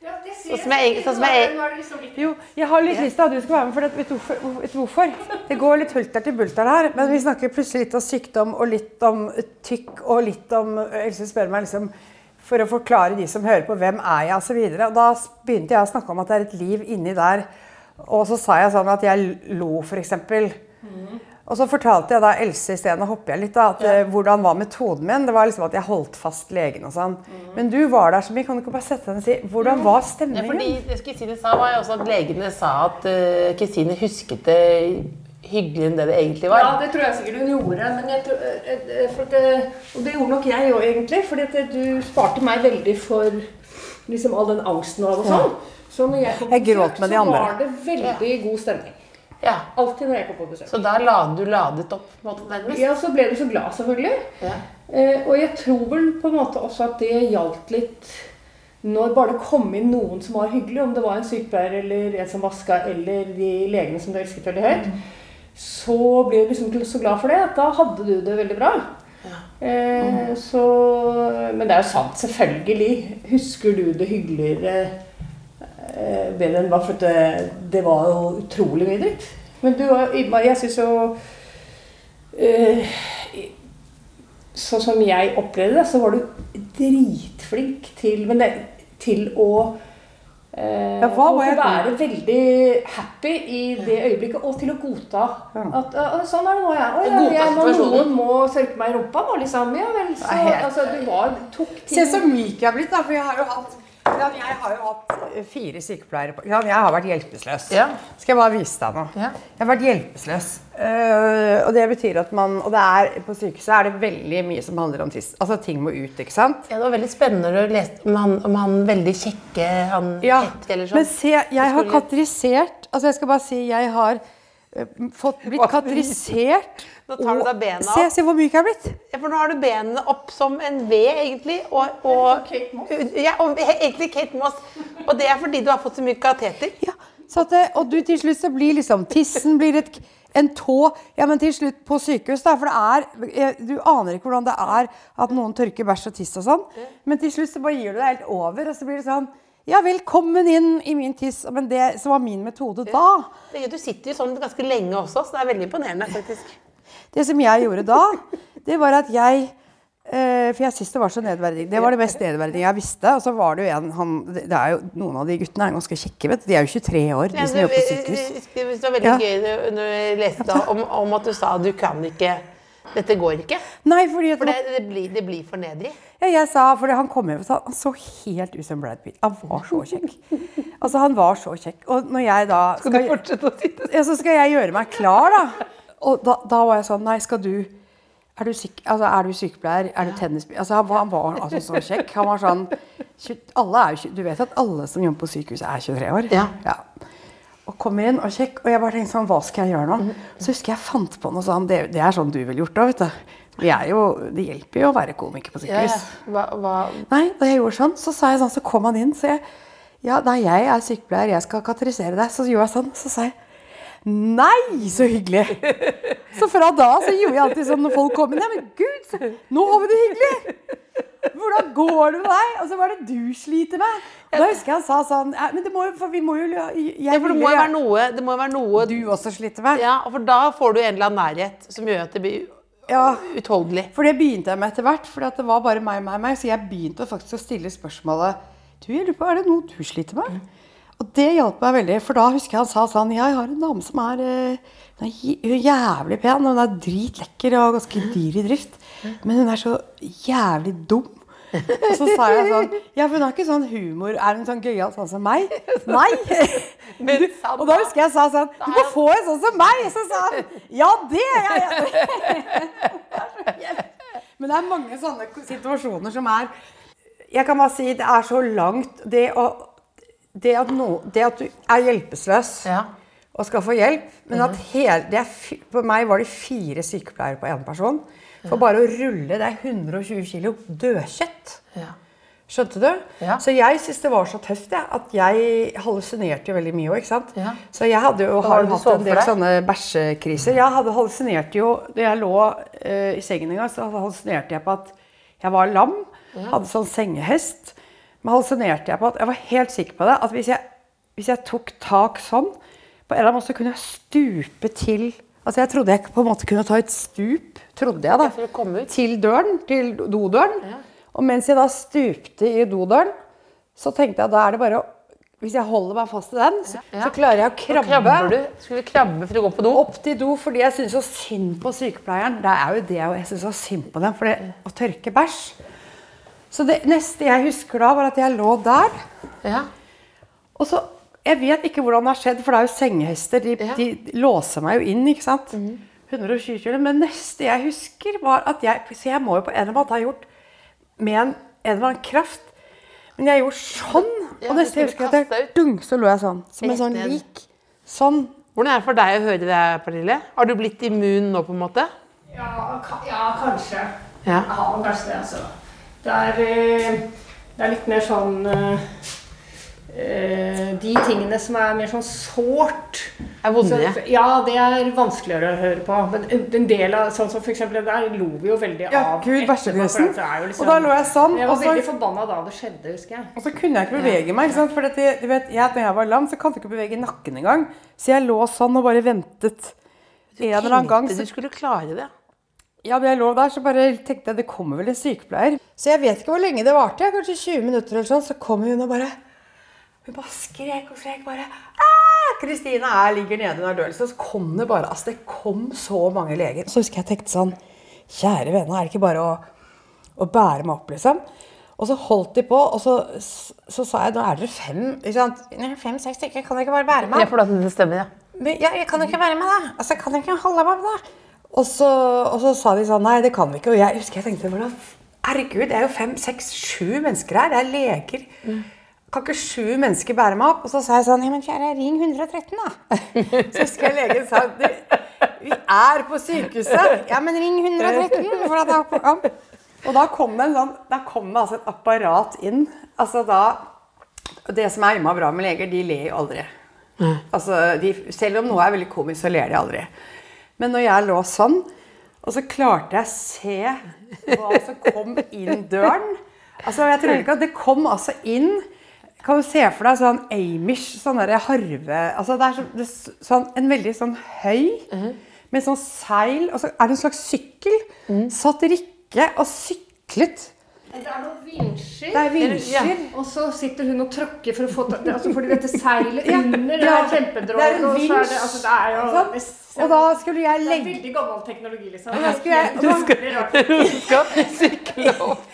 Ja, det sier Sånn som jeg- sånn som jeg- det liksom jo, jeg har litt lyst til at du skal være med, for det, vet, du hvorfor, vet du hvorfor? Det går litt hulter til bulter her, men vi snakker plutselig litt om sykdom og litt om tykk og litt om Else spør meg liksom for å forklare de som hører på hvem er jeg osv. Da begynte jeg å snakke om at det er et liv inni der. Og så sa jeg sånn at jeg lo, f.eks. Og så fortalte jeg da Else isteden, og hopper jeg litt, da, at ja. hvordan var metoden min. Det var liksom at jeg holdt fast legen og sånn. Men du var der så mye, kan du ikke bare sette deg ned og si hvordan var stemningen? Ja, fordi det Kristine sa, var jo også at legene sa at eh, Kristine husket det hyggeligere enn det det egentlig var. Ja, det tror jeg sikkert hun gjorde. Men jeg tror, eh, eh, det, og det gjorde nok jeg òg, egentlig. For du sparte meg veldig for liksom, all den angsten og sånn. Så når jeg kom på Jeg gråt besøk, med de så var det veldig god stemning. Ja. Alltid når jeg kom på besøk. Så der la du ladet opp, på en måte, nærmest? Ja, så ble du så glad, selvfølgelig. Ja. Eh, og jeg tror vel på en måte også at det gjaldt litt når bare det kom inn noen som var hyggelig, om det var en sykepleier eller en som vaska, eller de legene som du elsket veldig høyt, så ble du liksom så glad for det at da hadde du det veldig bra. Eh, så, men det er jo sant, selvfølgelig. Husker du det hyggeligere eh, bedre enn bare for det, det var jo utrolig mye dritt. Men du, jeg syns jo eh, Sånn som jeg opplevde det, så var du dritflink til, men det, til å eh, Ja, hva og var til å være veldig happy i det øyeblikket, og til å godta at «Å, sånn er det nå, ja. Å, ja jeg, må, noen må sørke meg i rumpa nå, liksom. Ja vel. Så, er helt- altså, du var, tok Se ting så myk jeg har blitt, da. For jeg har jo hatt, ja, jeg har jo hatt eh, fire sykepleiere på Jan, Jeg har vært hjelpeløs. Ja. Skal jeg bare vise deg noe? Ja. Jeg har vært hjelpeløs. Uh, og det betyr at man Og det er, på sykehuset er det veldig mye som handler om tiss. Altså ting må ut, ikke sant? Ja, det var veldig spennende å lese om han, om han veldig kjekke han Ja, Hetfield eller sånn. men se, jeg har katerisert Altså, jeg skal bare si jeg har fått blitt katrisert. Nå tar du da bena Se, opp. se hvor myk jeg har blitt. Ja, for nå har du benene opp som en V, egentlig. Og, og, Kate Moss. ja, og egentlig Kate Moss. Og det er fordi du har fått så mye kateter. Ja, så at, det- og du til slutt så blir liksom tissen blir et, en tå Ja, men til slutt på sykehus, da. For det er eh, Du aner ikke hvordan det er at noen tørker bæsj og tiss og sånn. Men til slutt så bare gir du deg helt over, og så blir det sånn Ja, velkommen inn i min tiss. Men det som var min metode da Det- Du sitter jo sånn ganske lenge også, så det er veldig imponerende, faktisk. Det som jeg gjorde da, det var at jeg eh, For jeg syns det var så nedverdig. Det var det mest nedverdige jeg visste. Og så var det jo en han, det er jo, Noen av de guttene er ganske kjekke, vet du. De er jo 23 år, de som jobber på sykehus. det var veldig Ja. gøy når- du leste om, om at du sa du kan ikke Dette går ikke. Nei, fordi at For det, det, blir, det blir for nedrig. Ja, jeg sa, fordi han kom hjem og sa han så helt ut som Brad Pitt. Han var så kjekk. Altså, han var så kjekk. Og når jeg da Skal du fortsette å sitte ja, så skal jeg gjøre meg klar, da. Og da, da var jeg sånn Nei, skal du er du, syk, altså, er du sykepleier? Er du tennisspiller? Altså, han, var- han var altså så kjekk. Han var sånn tjue- alle er, jo Du vet at alle som jobber på sykehuset, er 23 år? Ja. Og kommer inn og kjekk, og jeg bare tenkte sånn Hva skal jeg gjøre nå? Så husker jeg fant på noe sånn Det, det er sånn du ville gjort òg, vet du. Vi jo, det hjelper jo å være komiker på sykehus. ja. Hva, hva, Nei, da jeg gjorde sånn, så sa jeg sånn, så kom han inn, så jeg Ja, nei, jeg er sykepleier, jeg skal katerisere deg. Så gjorde jeg sånn, så sa jeg Nei, så hyggelig! Så fra da så gjorde jeg alltid sånn når folk kom inn. Ja, men gud, nå har vi det hyggelig! Hvordan går det med deg? Og hva er det du sliter med? Og da husker jeg han sa sånn Men det må jo, for vi må jo Ja, for det må jo være noe, det må være noe du også sliter med. Ja, for da får du en eller annen nærhet som gjør at det blir Ja. utholdelig. For det begynte jeg med etter hvert, for det var bare meg, meg, meg. Så jeg begynte faktisk å stille spørsmålet Du, jeg lurer på, er det noe du sliter med? Og det hjalp meg veldig, for da husker jeg han sa sånn Jeg har en dame som er, eh, er jævlig pen, og hun er dritlekker og ganske dyr i drift. Men hun er så jævlig dum. Og så sa jeg sånn Ja, for hun har ikke sånn humor. Er hun sånn gøyal sånn som meg? Nei! Men Og da husker jeg jeg sa sånn Du må få en sånn som meg! Så sa han ja, det er jeg. Men det er mange sånne situasjoner som er Jeg kan bare si det er så langt Det, å, det, at, no, det at du er hjelpeløs Ja. Og skal få hjelp, men at hele, det er, For meg var det fire sykepleiere på én person. For bare å rulle det er 120 kilo dødkjøtt. Ja. Skjønte du? Ja. Så jeg syntes det var så tøft ja, at jeg hallusinerte jo veldig mye òg. Ja. Så jeg hadde jo har hatt en del sånne bæsjekriser. Jeg hadde hallusinerte jo Da jeg lå uh, i sengen en gang, så hallusinerte jeg på at jeg var lam. Hadde sånn sengehest. Men hallusinerte jeg på at Jeg var helt sikker på det. At hvis jeg, hvis jeg tok tak sånn, på en eller annen måte kunne jeg stupe til Altså Jeg trodde jeg på en måte kunne ta et stup, trodde jeg da, til døren, til dodøren. Og mens jeg da stupte i dodøren, så tenkte jeg da er det bare å Hvis jeg holder meg fast i den, så, Ja. så klarer jeg å krabbe du? Skulle krabbe for å gå på do? opp til do fordi jeg syns så synd på sykepleieren. Det er jo det jeg syns så synd på dem, for det å tørke bæsj. Så det neste jeg husker da, var at jeg lå der. Ja. Og så, Jeg vet ikke hvordan det har skjedd, for det er jo sengehester. De, Ja. de låser meg jo inn, ikke sant. 120 kilo. Men neste jeg husker, var at jeg Så jeg må jo på en eller annen måte ha gjort med en, en eller annen kraft. Men jeg gjorde sånn. Ja, og neste jeg husker at jeg, dunk, dung, så lå jeg sånn. Som en sånn lik. Sånn. Hvordan er det for deg å høre det, Pernille? Har du blitt immun nå, på en måte? Ja, ka, ja kanskje. Ja. Jeg har kanskje det, altså. Det er, eh, det er litt mer sånn eh, De tingene som er mer sånn sårt Er vonde? Så- Ja, det er vanskeligere å høre på. Men en- del av sånn som for eksempel der lo vi jo veldig Ja, av. gud, er jo liksom- Og da lå jeg sånn, Jeg var så- veldig forbanna da det skjedde, husker jeg. Og så kunne jeg ikke bevege meg. ikke sant? For dette, du vet, jeg, når jeg var lam, så kan du ikke bevege nakken engang. Så jeg lå sånn og bare ventet. En eller annen gang så, du skulle klare det. ja, men jeg lå der, så bare tenkte jeg det kommer vel en sykepleier. Så jeg vet ikke hvor lenge det varte. jeg, Kanskje 20 minutter eller sånn. Så kommer hun og bare Hun bare skrek og skrek bare Kristine Kristina er, ligger nede under død. Så kom det bare Altså, det kom så mange leger. Så husker jeg tenkte sånn Kjære vene, er det ikke bare å, å bære meg opp, liksom? Og så holdt de på, og så, så sa jeg nå er dere fem. ikke sant? Fem-seks stykker, kan dere ikke bare bære meg? Jeg får det stemmer, ja. Men ja, jeg kan jo ikke være med, da. Altså, jeg kan ikke holde meg med det. Og så, og så sa de sånn Nei, det kan vi ikke. Og jeg husker jeg tenkte Herregud, det er jo fem, seks, sju mennesker her. Det er leger. Kan ikke sju mennesker bære meg opp? Og så sa jeg sånn Ja, men kjære, ring 113, da. Så husker jeg legen sa «Du, Vi er på sykehuset. Ja, men ring 113. For at jeg, ja. Og da kom det en sånn Da kom det altså et apparat inn. Altså da Det som er innmari bra med leger, de ler jo aldri. Altså, de, selv om noe er veldig komisk, så ler de aldri. Men når jeg lå sånn, og så klarte jeg å se hva som kom inn døren Altså, jeg tror ikke at det kom altså inn Kan du se for deg sånn Amish, sånn derre harve Altså, det er så, det, sånn, en veldig sånn høy med sånn seil, og så er det en slags sykkel. Satt Rikke og syklet. Det er noen vinsjer. Det er vinsjer. Og så sitter hun og tråkker for å få ta, det- altså fordi dette seilet Ja, under det ja, er det er en og så er det, altså det er jo Sånn. Og da skulle jeg det er veldig gammel teknologi, liksom. da skulle jeg- veldig rart. Du skal sykle opp.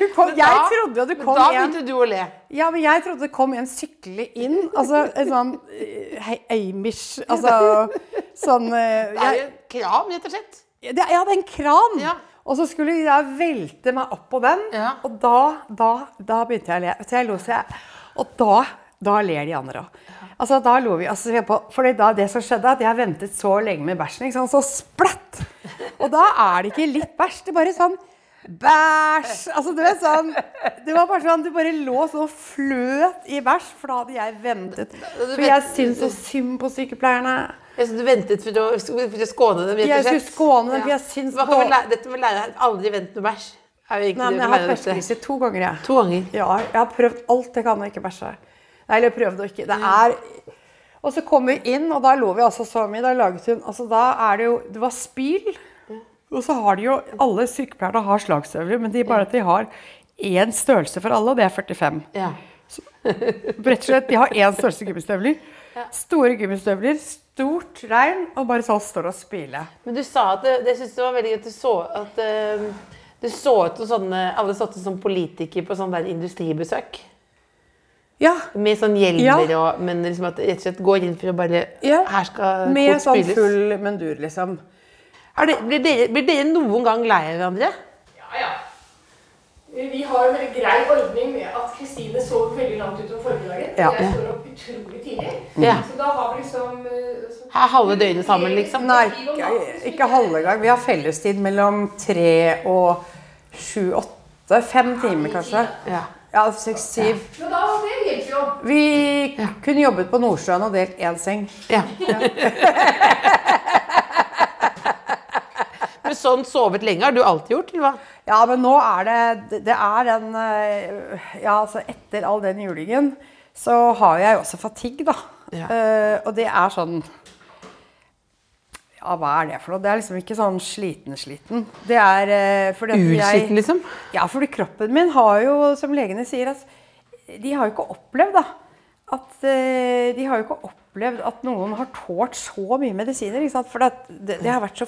Du kom, Jeg trodde jo det kom Da en begynte du å le. Ja, men jeg trodde det kom en sykle inn. Altså en sånn eh, Amish Altså sånn jeg, Det er jo en kram, rett og slett. det, er en kran. Ja. Og så skulle jeg velte meg opp på den. Ja. Og da, da, da begynte jeg å le. Så jeg lo så jeg Og da, da ler de andre òg. Altså, da lo vi. Altså, da det som skjedde, at jeg ventet så lenge med bæsjen, så splatt! Og da er det ikke litt bæsj, det er bare sånn Bæsj! Altså, du vet sånn Det var bare sånn Du bare lå sånn og fløt i bæsj, for da hadde jeg ventet. For jeg syns så synd på sykepleierne. Jeg du ventet for å, for å skåne dem, rett Jeg og slett. skulle skåne dem, for jeg syns lære, dette med lærer aldri vent noe bæsj. Nei, men jeg har hatt bæsjekrise to ganger, jeg. To ganger. Ja, jeg har prøvd alt jeg kan å ikke bæsje. Nei, eller prøvd å ikke. Det er Og så kom vi inn, og da lå vi altså så mye. Da laget hun Altså, da er det jo Det var spyl. Og så har de jo Alle sykepleierne har slagstøvler, men de bare at de har én størrelse for alle, og det er 45. Ja. Rett og slett, De har én størrelse gummistøvler. Store gummistøvler, stort regn, og bare så står og spyler. Men du sa at det, det synes det var veldig gøy at du så at uh, du så ut som sånne Alle satt som politikere på sånn der industribesøk. Ja. Med sånn hjelmer Ja. og Men liksom at rett og slett går inn for å bare ja. Her skal Med kort sånn spyles. full mundur, liksom. Er det, blir, dere, blir dere noen gang lei av hverandre? Ja, ja. Vi har en veldig grei ordning med at Kristine sover veldig langt utover formiddagen. Ja. Jeg står opp utrolig tidlig. Ja. Så da har vi liksom eh, så- Her halve døgnet sammen, liksom? Nei, ikke, ikke halve gang. Vi har fellestid mellom tre og sju, åtte. Fem timer, kanskje. Ja. Ja, seks, syv. Ja. da, det hjelper jo. Vi kunne jobbet på Nordsjøen og delt én seng. ja. Men sånn sovet lenge har du alltid gjort, hva? Ja, men nå er det Det er den eh, Ja, altså etter all den julingen så har jeg også fatigue, da. Ja. Uh, og det er sånn Ja, hva er det for noe? Det er liksom ikke sånn sliten-sliten. Det er uh, Ursliten, liksom? Ja, fordi kroppen min har jo, som legene sier, at de har jo ikke opplevd da, at uh, de har jo ikke opplevd at noen har tålt så mye medisiner. For det, det, har så,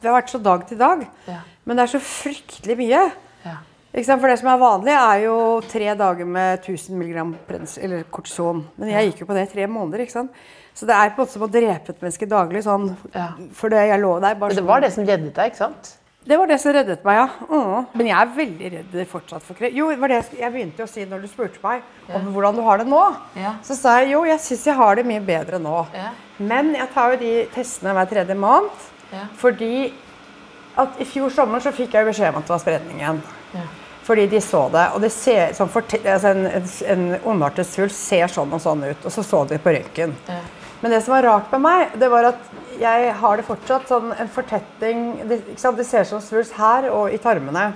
det har vært så dag til dag. Ja. Men det er så fryktelig mye. Ja. For det som er vanlig, er jo tre dager med 1000 mg kortison. Men jeg gikk jo på det i tre måneder. ikke sant? Så det er på en måte som å drepe et menneske daglig. sånn, Ja. For det jeg lover deg. bare det var det som reddet deg, ikke sant? Det var det som reddet meg, ja. Mm. Men jeg er veldig redd fortsatt for kreft. Jo, det var det jeg begynte å si når du spurte meg om hvordan du har det nå. Ja. Så sa jeg jo, jeg syns jeg har det mye bedre nå. Ja. Men jeg tar jo de testene hver tredje måned. Ja. Fordi at i fjor sommer så fikk jeg beskjed om at det var spredningen. Ja. Fordi de så det. Og det ser, sånn altså en, en, en ondartet svulst ser sånn og sånn ut. Og så så de på røntgen. Men det som var rart med meg, det var at jeg har det fortsatt sånn en fortetting Det, det ser ut som svulst her og i tarmene.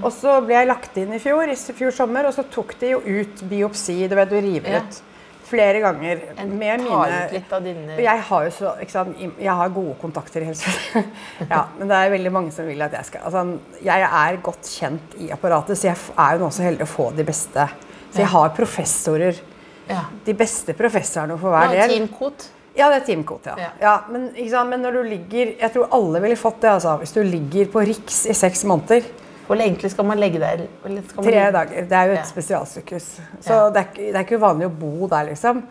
Og så ble jeg lagt inn i fjor, i fjor sommer, og så tok de jo ut biopsi. Du vet, du river Ja. ut flere ganger. Med mine jeg har jo så, sant, jeg har gode kontakter i helsevesenet. ja, men det er veldig mange som vil at jeg skal altså, Jeg er godt kjent i apparatet, så jeg er jo nå så heldig å få de beste. Så jeg har professorer. Ja. De beste professorene for hver Ja, del. Team Coat. Ja, det er teamkvote, ja. Ja. ja men, men når du ligger Jeg tror alle ville fått det, altså. Hvis du ligger på Riks i seks måneder. Hvor egentlig skal man legge der? Man Tre dager. Det er jo et Ja. spesialsykehus. Så Ja. det, er, det er ikke uvanlig å bo der, liksom.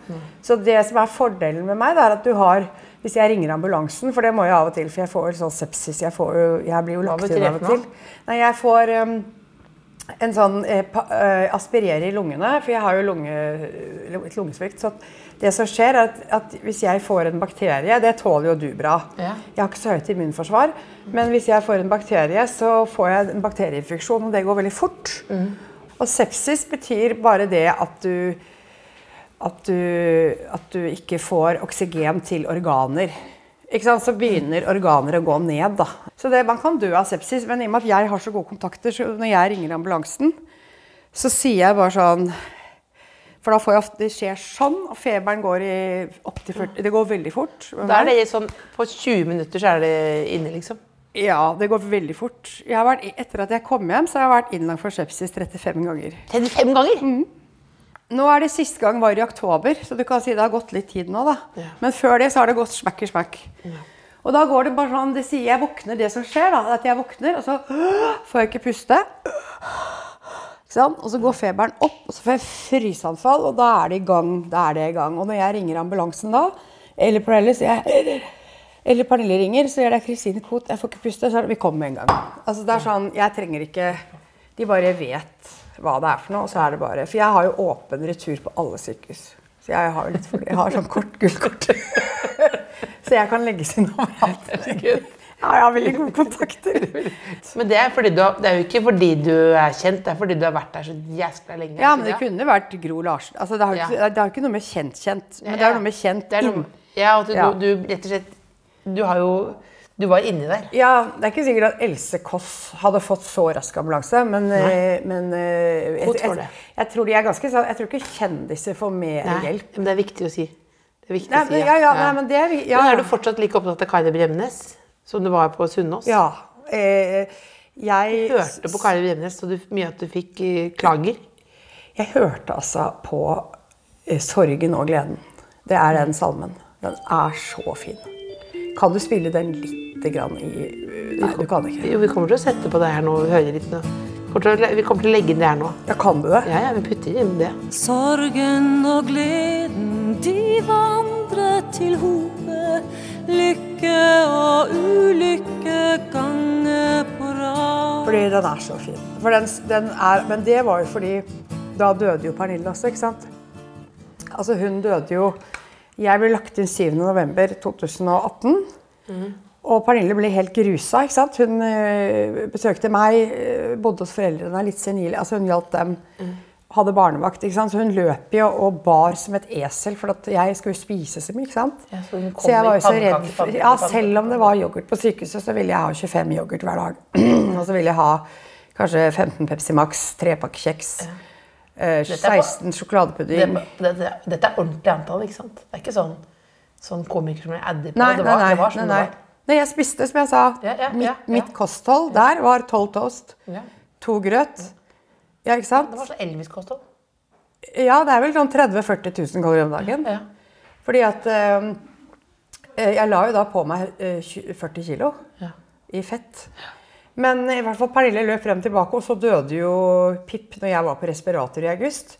Så det som er fordelen med meg, det er at du har Hvis jeg ringer ambulansen, for det må jeg av og til, for jeg får sånn sepsis Jeg, får jo, jeg blir jo lagt inn av og til. Nei, jeg får um, en sånn eh, eh, aspirere i lungene, for jeg har jo lunge, lungesvikt. Så det som skjer, er at, at hvis jeg får en bakterie Det tåler jo du bra. Ja. Jeg har ikke så høyt immunforsvar, men hvis jeg får en bakterie, så får jeg en bakterieinfeksjon, og det går veldig fort. Og sepsis betyr bare det at du, at du at du ikke får oksygen til organer. Så begynner organer å gå ned. Da. Så det, Man kan dø av sepsis, men i og med at jeg har så gode kontakter, så når jeg ringer ambulansen, så sier jeg bare sånn For da får jeg ofte Det skjer sånn, og feberen går i opp til 40 Det går veldig fort. Da er det sånn På 20 minutter så er det inne, liksom. Ja, det går veldig fort. Jeg har vært, etter at jeg kom hjem, så har jeg vært innlagt for sepsis 35 ganger. 35 ganger? Nå er det Siste gang var i oktober, så du kan si det har gått litt tid nå. da. Men før det så har det gått smekk i smekk. Og da går det bare sånn, det sier jeg våkner det som skjer, da, at jeg våkner, og så får jeg ikke puste. Sant? Og så går feberen opp, og så får jeg fryseanfall, og da er det i gang. Da er det i gang. Og når jeg ringer ambulansen da, eller Pernille, sier jeg eller Pernille ringer, så gjør det Kristine Koht. Jeg får ikke puste. Så er det, vi kommer med en gang. Altså det er sånn, Jeg trenger ikke De bare vet hva det er for noe, og så er det bare For jeg har jo åpen retur på alle sykehus. Så jeg har litt for, jeg har sånn kort gullkort. så jeg kan legges inn overalt. Ja, jeg har veldig gode kontakter. Men det er, fordi du har, det er jo ikke fordi du er kjent, det er fordi du har vært der så jæskla lenge. Ja, men det kunne vært Gro Larsen. Altså, det har Ja. det har ikke noe med kjent-kjent, men det er noe med kjent inn. ja, at du, Ja. du rett og slett Du har jo Du var inni der. Ja, Det er ikke sikkert at Else Kåss hadde fått så rask ambulanse, men, eh, men eh, jeg, tror jeg, jeg tror de er ganske Jeg tror ikke kjendiser får mer Nei, hjelp. men det er viktig å si. Det er viktig Nei, å si, men, ja, ja, nei, men det er ja, Men er du fortsatt like opptatt av Kari Bremnes som du var på Sunnaas? Ja. Eh, jeg Hørte på Kari Bremnes så du, mye at du fikk eh, klager? Jeg hørte altså på 'Sorgen og gleden'. Det er den salmen. Den er så fin. Kan du spille den lite grann i Nei, du kan ikke. Jo, vi kommer til å sette på det her nå. Vi hører litt nå. Vi kommer til å, vi kommer til å legge inn det her nå. Ja, kan du det? Ja, ja, vi putter inn det. Sorgen og gleden, de vandrer til hope. Lykke og ulykke ganger på rad. Fordi den er så fin. For den, den er, men det var jo fordi Da døde jo Pernille også, ikke sant? Altså, hun døde jo Jeg ble lagt inn 7. november 2018. Og Pernille ble helt grusa. ikke sant? Hun øh, besøkte meg, øh, bodde hos foreldrene, litt senile. Altså, hun hjalp dem. Hadde barnevakt. ikke sant? Så hun løp jo og bar som et esel, for at jeg skulle spise så mye. ikke sant? Ja, så så jeg var jo så redd for Ja, selv om det var yoghurt på sykehuset, så ville jeg ha 25 yoghurt hver dag. og så ville jeg ha kanskje 15 Pepsi Max, tre pakke kjeks, eh, på- 16 sjokoladepudding. Det, det, dette er ordentlig antall, ikke sant? Det er ikke sånn, sånn komiker som jeg adder på. Nei, det, var, nei, det var sånn nei, nei. det var. Nei, jeg spiste, som jeg sa. Ja, ja, mitt, ja, ja. mitt kosthold der var 12 toast, Ja. to grøt. Ja, ikke sant? Det var sånn Elvis-kosthold. Ja, det er vel sånn 30 000-40 000 kalorier om dagen. Ja. Fordi at eh, eh, Jeg la jo da på meg eh, 20 40 kilo Ja. i fett. Men i hvert fall Pernille løp frem tilbake, og så døde jo Pip når jeg var på respirator i august.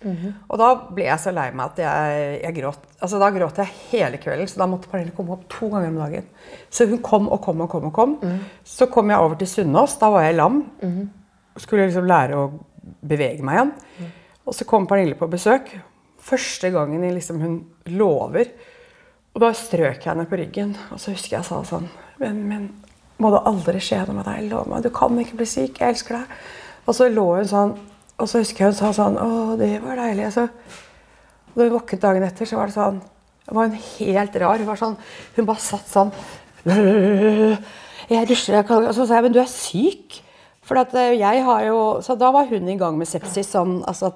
Og da ble jeg så lei meg at jeg, jeg gråt. Altså Da gråt jeg hele kvelden, så da måtte Pernille komme opp to ganger om dagen. Så hun kom og kom og kom. og kom. Så kom jeg over til Sunnaas. Da var jeg lam. Skulle liksom lære å bevege meg igjen. Og så kom Pernille på besøk. Første gangen liksom hun lover. Og da strøk jeg henne på ryggen. Og så husker jeg sa sånn Men, men må det aldri skje noe med deg? Lov meg. Du kan ikke bli syk. Jeg elsker deg. Og så lå hun sånn. Og så husker jeg hun sa sånn Å, det var deilig. Så, og da hun våknet dagen etter, så var det sånn Det var hun helt rar. Hun var sånn Hun bare satt sånn Jeg dusjer, jeg kan Og så sa jeg Men du er syk. For at eh, jeg har jo Så da var hun i gang med sepsis. Sånn, altså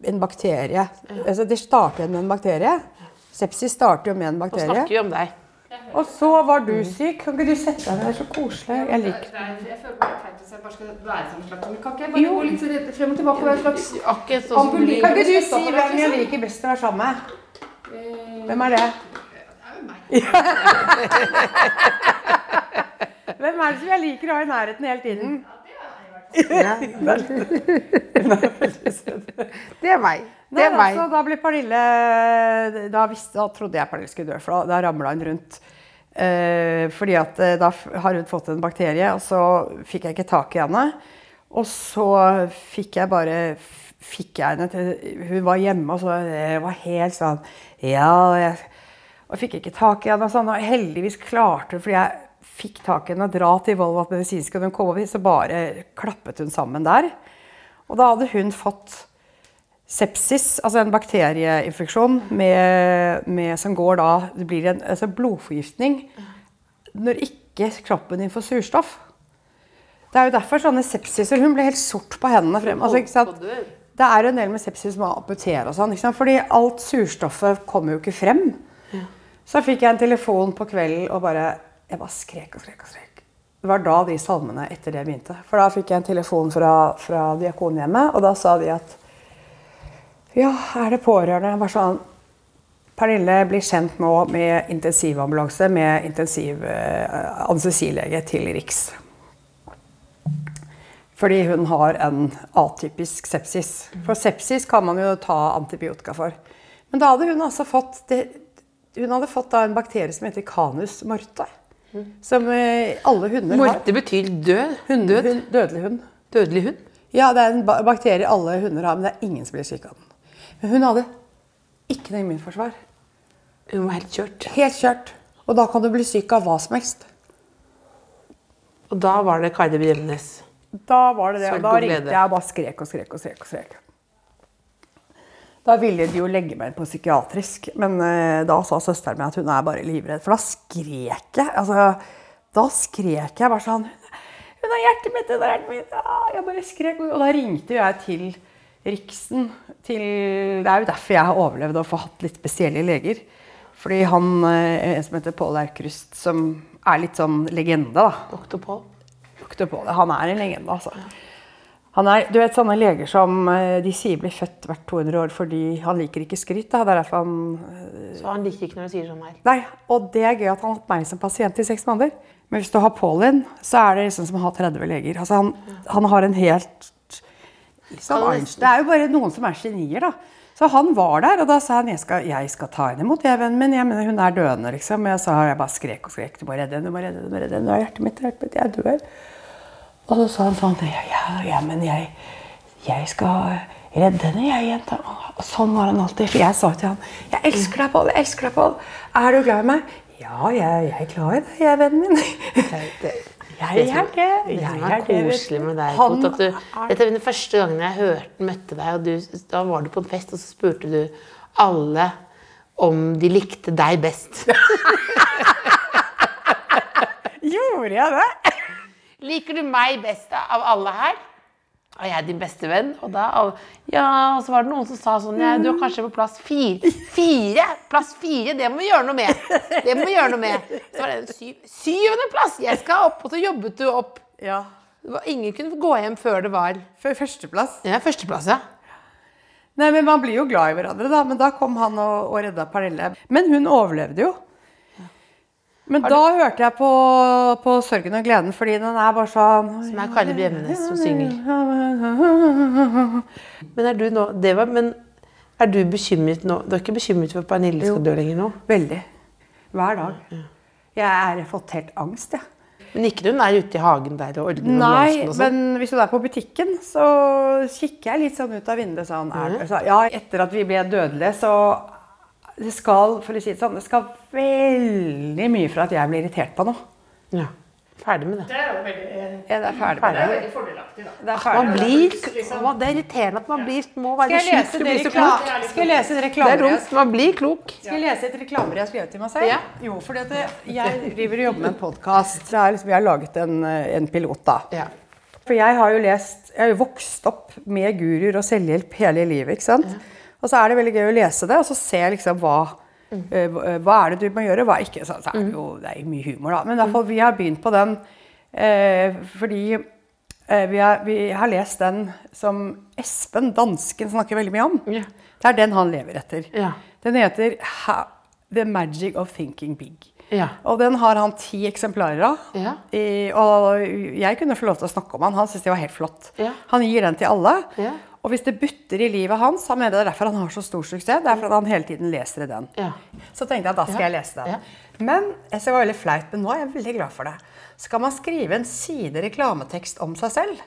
en bakterie altså Det starter med en bakterie. Sepsis starter jo med en Nå bakterie. snakker vi om deg. Og så var du syk. Kan ikke du sette deg ned? Det er så koselig. Jeg liker Det er- Jeg føler meg teit hvis jeg bare skal være som en slags sånn, Kan ikke gå litt frem og tilbake og være en slags sånn som Ambulin- Kan ikke du si hvem jeg liker best å være sammen med? Hvem er det? Hvem er det som jeg liker å ha i nærheten hele tiden? Det er meg. Det er meg. altså, da ble Pernille da, visste, da trodde jeg Pernille skulle dø, for da, da ramla hun rundt. Eh, fordi at eh, da har hun fått en bakterie, og så fikk jeg ikke tak i henne. Og så fikk jeg bare fikk jeg henne til Hun var hjemme, og så eh, var helt sånn Ja, jeg, og fikk ikke tak i henne. Og sånn, og heldigvis klarte hun, fordi jeg fikk tak i henne, og dra til Volvat medisinske, og hun kom over, så bare klappet hun sammen der. Og da hadde hun fått sepsis, altså en bakterieinfeksjon med, med, som går da Det blir en altså blodforgiftning når ikke kroppen din får surstoff. Det er jo derfor sånne sepsiser Hun ble helt sort på hendene frem. Altså? Det er en del med sepsis som må amputere og sånn. Fordi alt surstoffet kommer jo ikke frem. Så fikk jeg en telefon på kvelden og bare Jeg bare skrek og skrek og skrek. Det var da de salmene etter det begynte. For da fikk jeg en telefon fra, fra Diakonhjemmet, og da sa de at ja, er det pårørende? Bare sånn Pernille blir sendt nå med intensivambulanse med intensiv eh, anestesilege til Riks. Fordi hun har en atypisk sepsis. For sepsis kan man jo ta antibiotika for. Men da hadde hun altså fått det, Hun hadde fått en bakterie som heter Canus morte. Som eh, alle hunder har. Morte betyr død. Hund, Død. hund, dødelig hund. Dødelig hund. Ja, det er en bakterie alle hunder har, men det er ingen som blir syk av den. Men hun hadde ikke noe immunforsvar. Hun var helt kjørt. Helt kjørt. Og da kan du bli syk av hva som helst. Og da var det Kari Bremnes. Da var det det. Og da ringte jeg og bare skrek og skrek og skrek. og skrek. Da ville de jo legge meg inn på psykiatrisk, men eh, da sa søsteren min at hun er bare livredd. For da skrek jeg. Altså, da skrek jeg bare sånn Hun har hjertet mitt, hun har hjertet mitt. Jeg bare skrek. Og da ringte jeg til Riksen. Til, det er jo derfor jeg har overlevd å få hatt litt spesielle leger. Fordi han, eh, en som heter Pål Aukrust, som er litt sånn legende, da. Doktor Pål. Doktor Pål, han er en legende, altså. Han er, du vet sånne leger som eh, de sier blir født hvert 200 år fordi han liker ikke skryt. Det er derfor han Så han liker ikke når du sier sånn her. Nei, og det er gøy at han har hatt meg som pasient i seks måneder. Men hvis du har Paulin, så er det liksom som å ha 30 leger. Altså han, han har en helt liksom, Det er jo bare noen som er genier, da. Så han var der, og da sa han jeg skal, jeg skal ta henne imot, jeg, vennen min. Jeg mener, hun er døende, liksom. Og jeg sa, jeg bare skrek og skrek. Du må redde henne, du må redde henne, du må redde henne. Hjertet mitt, hjertet mitt, jeg dør. Og så sa han sånn Ja, ja, ja men jeg, jeg skal redde henne, jeg, jenta. Og sånn var han alltid. For jeg sa til han Jeg elsker deg, Pål. Jeg elsker deg, Pål. Er du glad i meg? Ja, jeg, jeg er glad i deg, jeg vennen min. Jeg er det. Jeg er det. koselig med deg, Kot, at du, Dette er den første gangen jeg hørte, møtte deg, og du, da var du på en fest, og så spurte du alle om de likte deg best. Gjorde jeg det? Liker du meg best av alle her? Og jeg er din beste venn? Og da, ja, og så var det noen som sa sånn ja, Du er kanskje på plass fire. Fire! Plass fire, det må vi gjøre noe med. Det må vi gjøre noe med. Så var det syv, syvende plass! Jeg skal opp, og så jobbet du opp. Ja. Det var, ingen kunne gå hjem før det var Før førsteplass. ja, førsteplass. Ja. Nei, men Man blir jo glad i hverandre, da. Men da kom han og, og redda Pernille. Men hun overlevde jo. Men da hørte jeg på, på 'Sørgen og gleden, fordi den er bare sånn Som er Kari Bremnes som synger. Men er du nå det var, Men er du bekymret nå? Du er ikke bekymret for at Pernille skal dø lenger nå? Veldig. Hver dag. Jeg har fått helt angst, jeg. Men ikke når hun er ute i hagen der og ordner Nei, og sånn? men hvis hun er på butikken, så kikker jeg litt sånn ut av vinduet sånn er det, så, Ja, etter at vi ble dødelige, så det skal, for å si det sånn, det skal veldig mye for at jeg blir irritert på noe. Ja. Ferdig med det. Det er jo veldig, Ja, det er ferdig med det er veldig fordelaktig, da. Det er Man blir, det er irriterende at man blir, må være sjuk for å bli så klok. Skal jeg lese det Det er reklamebrevet? Man blir klok. Skal jeg lese et reklamebrev jeg har skrevet til meg selv? Ja. Jo, fordi at jeg driver og jobber med en podkast. Liksom, vi har laget en, eh, en pilot, da. Ja. For jeg har jo lest Jeg har jo vokst opp med guruer og selvhjelp hele livet. ikke sant? Og så er det veldig gøy å lese det, og så se liksom hva mm. hva- hva er det du må gjøre, hva ikke. Så, så er det jo det er jo mye humor, da. Men derfor, vi har begynt på den eh, fordi eh, vi, har, vi har lest den som Espen, dansken, snakker veldig mye om. Yeah. Det er den han lever etter. Yeah. Den heter The Magic of Thinking Big. Ja. Og den har han ti eksemplarer av. Ja. I, og jeg kunne få lov til å snakke om han. Han syntes det var helt flott. Ja. Han gir den til alle. Og hvis det butter i livet hans, han mener det er derfor han har så stor suksess, det er fordi han hele tiden leser i den. Ja. Så tenkte jeg at da skal jeg lese den. Ja. Men jeg skal være var veldig flaut, men nå er jeg veldig glad for det. Skal man skrive en side reklametekst om seg selv?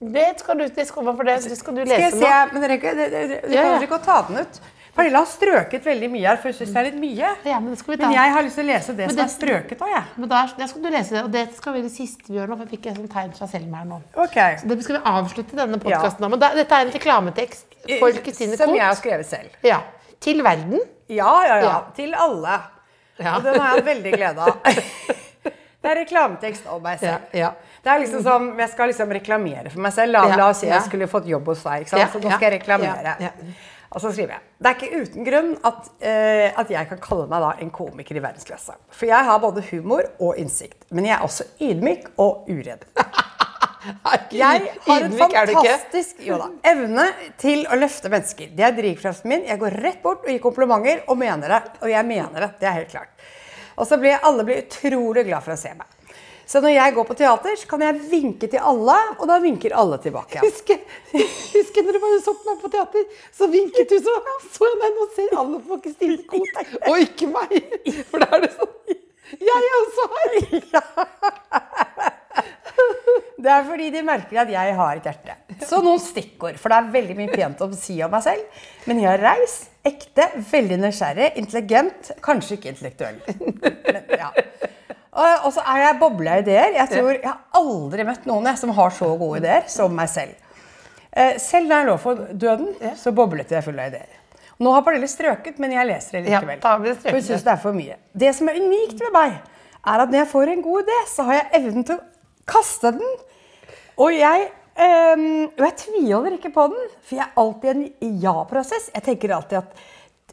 Det skal du, det skal, det, skal du Skal jeg lese se, nå. men dere, dere, dere, dere dere, kan dere, dere ikke ta den ut? Pernille har strøket veldig mye her, for hun syns det er litt mye. Ja, men det skal vi ta. Men jeg har lyst til å lese det det som er strøket òg, jeg. Men da, der, skal du lese det, og det skal være det siste vi gjør nå, for jeg fikk et sånt tegn fra Selma her nå. Ok. Så det skal vi avslutte denne podkasten. Men da, dette er en reklametekst for Kristine Som jeg har skrevet selv. Ja. Til verden. Ja, ja, ja. Ja. Til alle. Ja. Og den har jeg veldig glede av. Det er reklametekst om meg selv. Ja, ja. Det er liksom som, Jeg skal liksom reklamere for meg selv. La, Ja, la oss si ja. jeg skulle fått jobb hos deg. Ja, Så nå ja, skal jeg reklamere. Og så skriver jeg Det er ikke uten grunn at, eh, at jeg kan kalle meg da en komiker i verdensklasse. For jeg har både humor og innsikt. Men jeg er også ydmyk og uredd. Jeg har en fantastisk jo da, evne til å løfte mennesker. Det er drivkraften min. Jeg går rett bort og gir komplimenter og mener det. Og jeg mener det. Det er helt klart. Og så blir alle blir utrolig glad for å se meg. Så når jeg går på teater, så kan jeg vinke til alle, og da vinker alle tilbake. Husker, husker når du var på meg på teater, så vinket du så. Så jeg deg, nå ser alle på Kristine Koht, og ikke meg. For da er det sånn Jeg er også her. Det er fordi de merker at jeg har et hjerte. Så noen stikkord, for det er veldig mye pent å si om meg selv. Men jeg er reis, ekte, veldig nysgjerrig, intelligent, kanskje ikke intellektuell. Men, ja. Og, så er jeg bobla ideer. Jeg tror jeg har aldri møtt noen jeg, som har så gode ideer som meg selv. Eh, selv da jeg lå for døden, så boblet jeg full av ideer. Nå har Pernille strøket, men jeg leser det likevel. Ja, det for hun syns det er for mye. Det som er unikt med meg, er at når jeg får en god idé, så har jeg evnen til å kaste den. Og jeg, øh, og jeg tviholder ikke på den, for jeg er alltid i en ja-prosess. Jeg tenker alltid at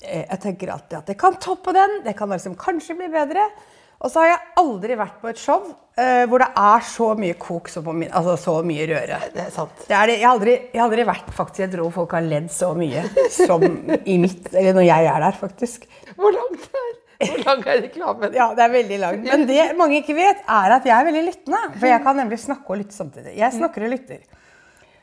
eh, jeg tenker alltid at jeg kan toppe den, det kan liksom kanskje bli bedre. Og så har jeg aldri vært på et show uh, hvor det er så mye kok, som på min, altså så mye røre. Det er sant. Det er det. Jeg, har aldri, jeg har aldri vært faktisk i et rom folk har ledd så mye som i mitt, eller når jeg er der, faktisk. Hvor langt er, hvor lang er reklamen? Ja, det er veldig langt. Men det mange ikke vet, er at jeg er veldig lyttende. For jeg kan nemlig snakke og lytte samtidig. Jeg snakker og lytter.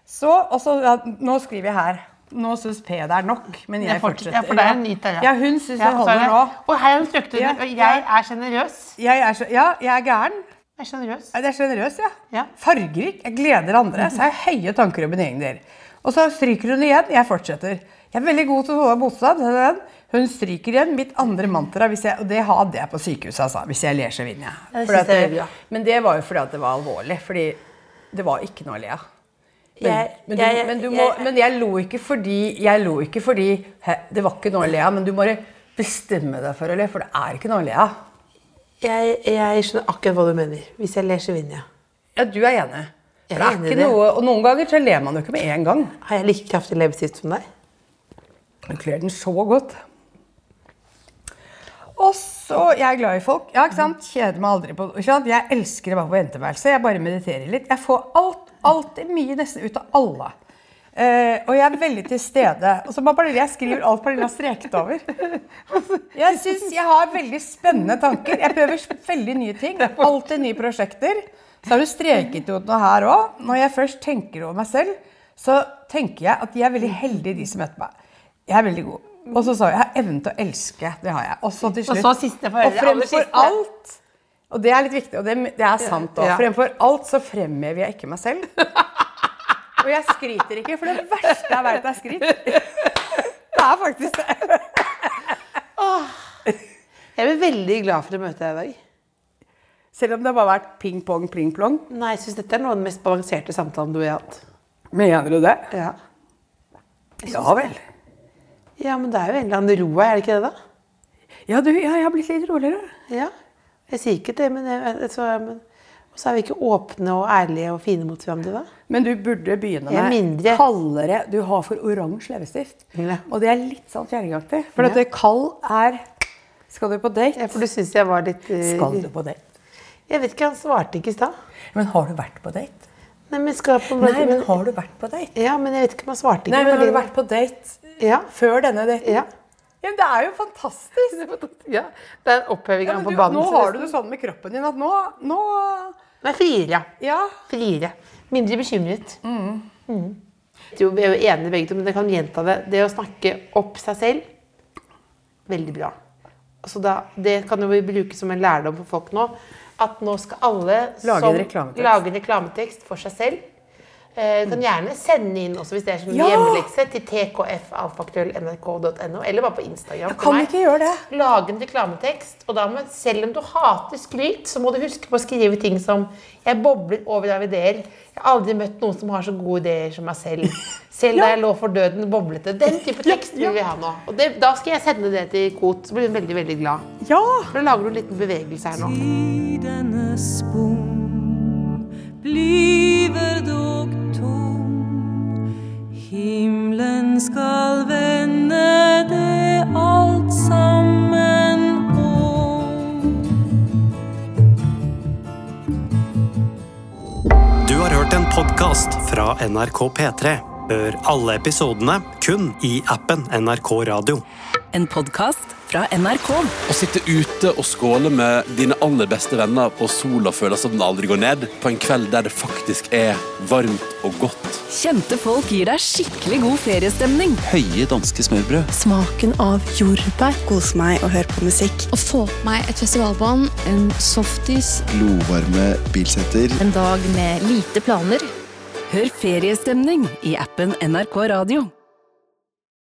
Så, og så, ja, nå skriver jeg her. Nå syns P det er nok, men jeg Jeg fortsetter. Ja, for det er en ny der, ja. Ja, hun syns Ja, det er holder nå. Og her er hun struktur. Ja, jeg er sjenerøs. Er ja, jeg er gæren. Jeg er sjenerøs. Det er sjenerøs, ja. Ja. Fargerik. Jeg gleder andre. Så jeg har høye tanker om min egen del. Og så stryker hun igjen. Jeg fortsetter. Jeg er veldig god til å holde motstand. Hun stryker igjen mitt andre mantra, hvis jeg, og det hadde jeg på sykehuset. Altså. Hvis jeg ler, så vinner jeg. det jeg bra. men det var jo fordi at det var alvorlig. Fordi det var ikke noe å le av. Men, Jeg- men, du, jeg- men, du må, jeg- men jeg lo ikke fordi, jeg lo ikke fordi he, Det var ikke noe å le av, men du må bestemme deg for å le, for det er ikke noe å le av. Jeg, skjønner akkurat hva du mener. Hvis jeg ler, så vinner jeg. Ja, du er enig. Er det er enig noe, og noen ganger så ler man jo ikke med en gang. Har jeg like kraftig leppestift som deg? Du kler den så godt. Og så, Jeg er glad i folk. Ja, ikke sant? Kjeder meg aldri på ikke sant? Jeg elsker å være på venteværelset. Jeg bare mediterer litt. Jeg får alt, alltid mye nesten ut av alle. Uh, og jeg er veldig til stede. Og så må bare, Jeg skriver alt på har streket over. Jeg syns jeg har veldig spennende tanker. Jeg prøver veldig nye ting. Alltid nye prosjekter. Så har du streket ut noe her òg. Når jeg først tenker over meg selv, så tenker jeg at de er veldig heldige, de som møter meg. Jeg er veldig god. Og så sa jeg jeg har evnen til å elske. Det har jeg. Og så til slutt. Og så siste, for, fremfor alt Og det er litt viktig, og det, det er sant òg. Ja. Fremfor alt så fremhever jeg ikke meg selv. Og jeg skryter ikke, for det verste jeg vet, er skryt. Det er faktisk det. Jeg blir veldig glad for å møte deg i dag. Selv om det har bare vært ping-pong, pling-plong. Nei, jeg synes Dette er noe av den mest balanserte samtalen du har hatt. Mener du det? Ja. Ja vel. ja, men det er jo en eller annen ro her, er det ikke det? da? Ja, du, ja, jeg har blitt litt roligere. Ja. Jeg sier ikke det, men, jeg, så, men så er vi ikke åpne og ærlige og fine mot hverandre, da? Men du burde begynne med mindre. kaldere Du har for oransje leppestift. Ja. Og det er litt sånn kjerringaktig. For Ja. at det kald er Skal du på date? Ja, for du syns jeg var litt uh, Skal du på date? Jeg vet ikke, han svarte ikke i stad. Men har du vært på date? Nei, men skal på Nei, men har du vært på date? Ja, men jeg vet ikke om han svarte ikke. Nei, men har du vært på date Ja. før denne daten? Ja. Ja, det er jo fantastisk. ja. Det er en oppheving av ja, forbannelse. nå har du det sånn med kroppen din at nå, nå er friere, ja. Friere. Mindre bekymret. Mm. Jo, vi er jo enige begge to, men jeg kan gjenta det. Det å snakke opp seg selv, veldig bra. Altså da, det kan jo vi bruke som en lærdom for folk nå. At nå skal alle Lage en reklametekst. lage en reklametekst for seg selv. Eh, du kan gjerne sende inn også hvis det er som Ja. hjemmelekse til tkfalfakrøll.nrk.no, eller bare på Instagram. Jeg Kan ikke gjøre det. Lage en reklametekst. Og da må, selv om du hater skryt, så må du huske på å skrive ting som Jeg bobler over av ideer. Jeg har aldri møtt noen som har så gode ideer som meg selv. Selv da jeg lå for døden boblet det. Den type tekst vil vi ha nå. Og det, da skal jeg sende det til Kot, så blir hun veldig, veldig glad. Ja. For da lager du en liten bevegelse her nå. Tidenes bom bliver dog tom. Himmelen skal vende det alt sammen om. Du har hørt en podkast fra NRK P3. Hør alle episodene kun i appen NRK Radio. En podkast fra NRK. Å sitte ute og skåle med dine aller beste venner på sola føles som den aldri går ned, på en kveld der det faktisk er varmt og godt. Kjente folk gir deg skikkelig god feriestemning. Høye danske smørbrød. Smaken av jordbær. Kose meg og høre på musikk. Å få på meg et festivalbånd, en softis, Glovarme bilsetter. en dag med lite planer. Hør feriestemning i appen NRK Radio.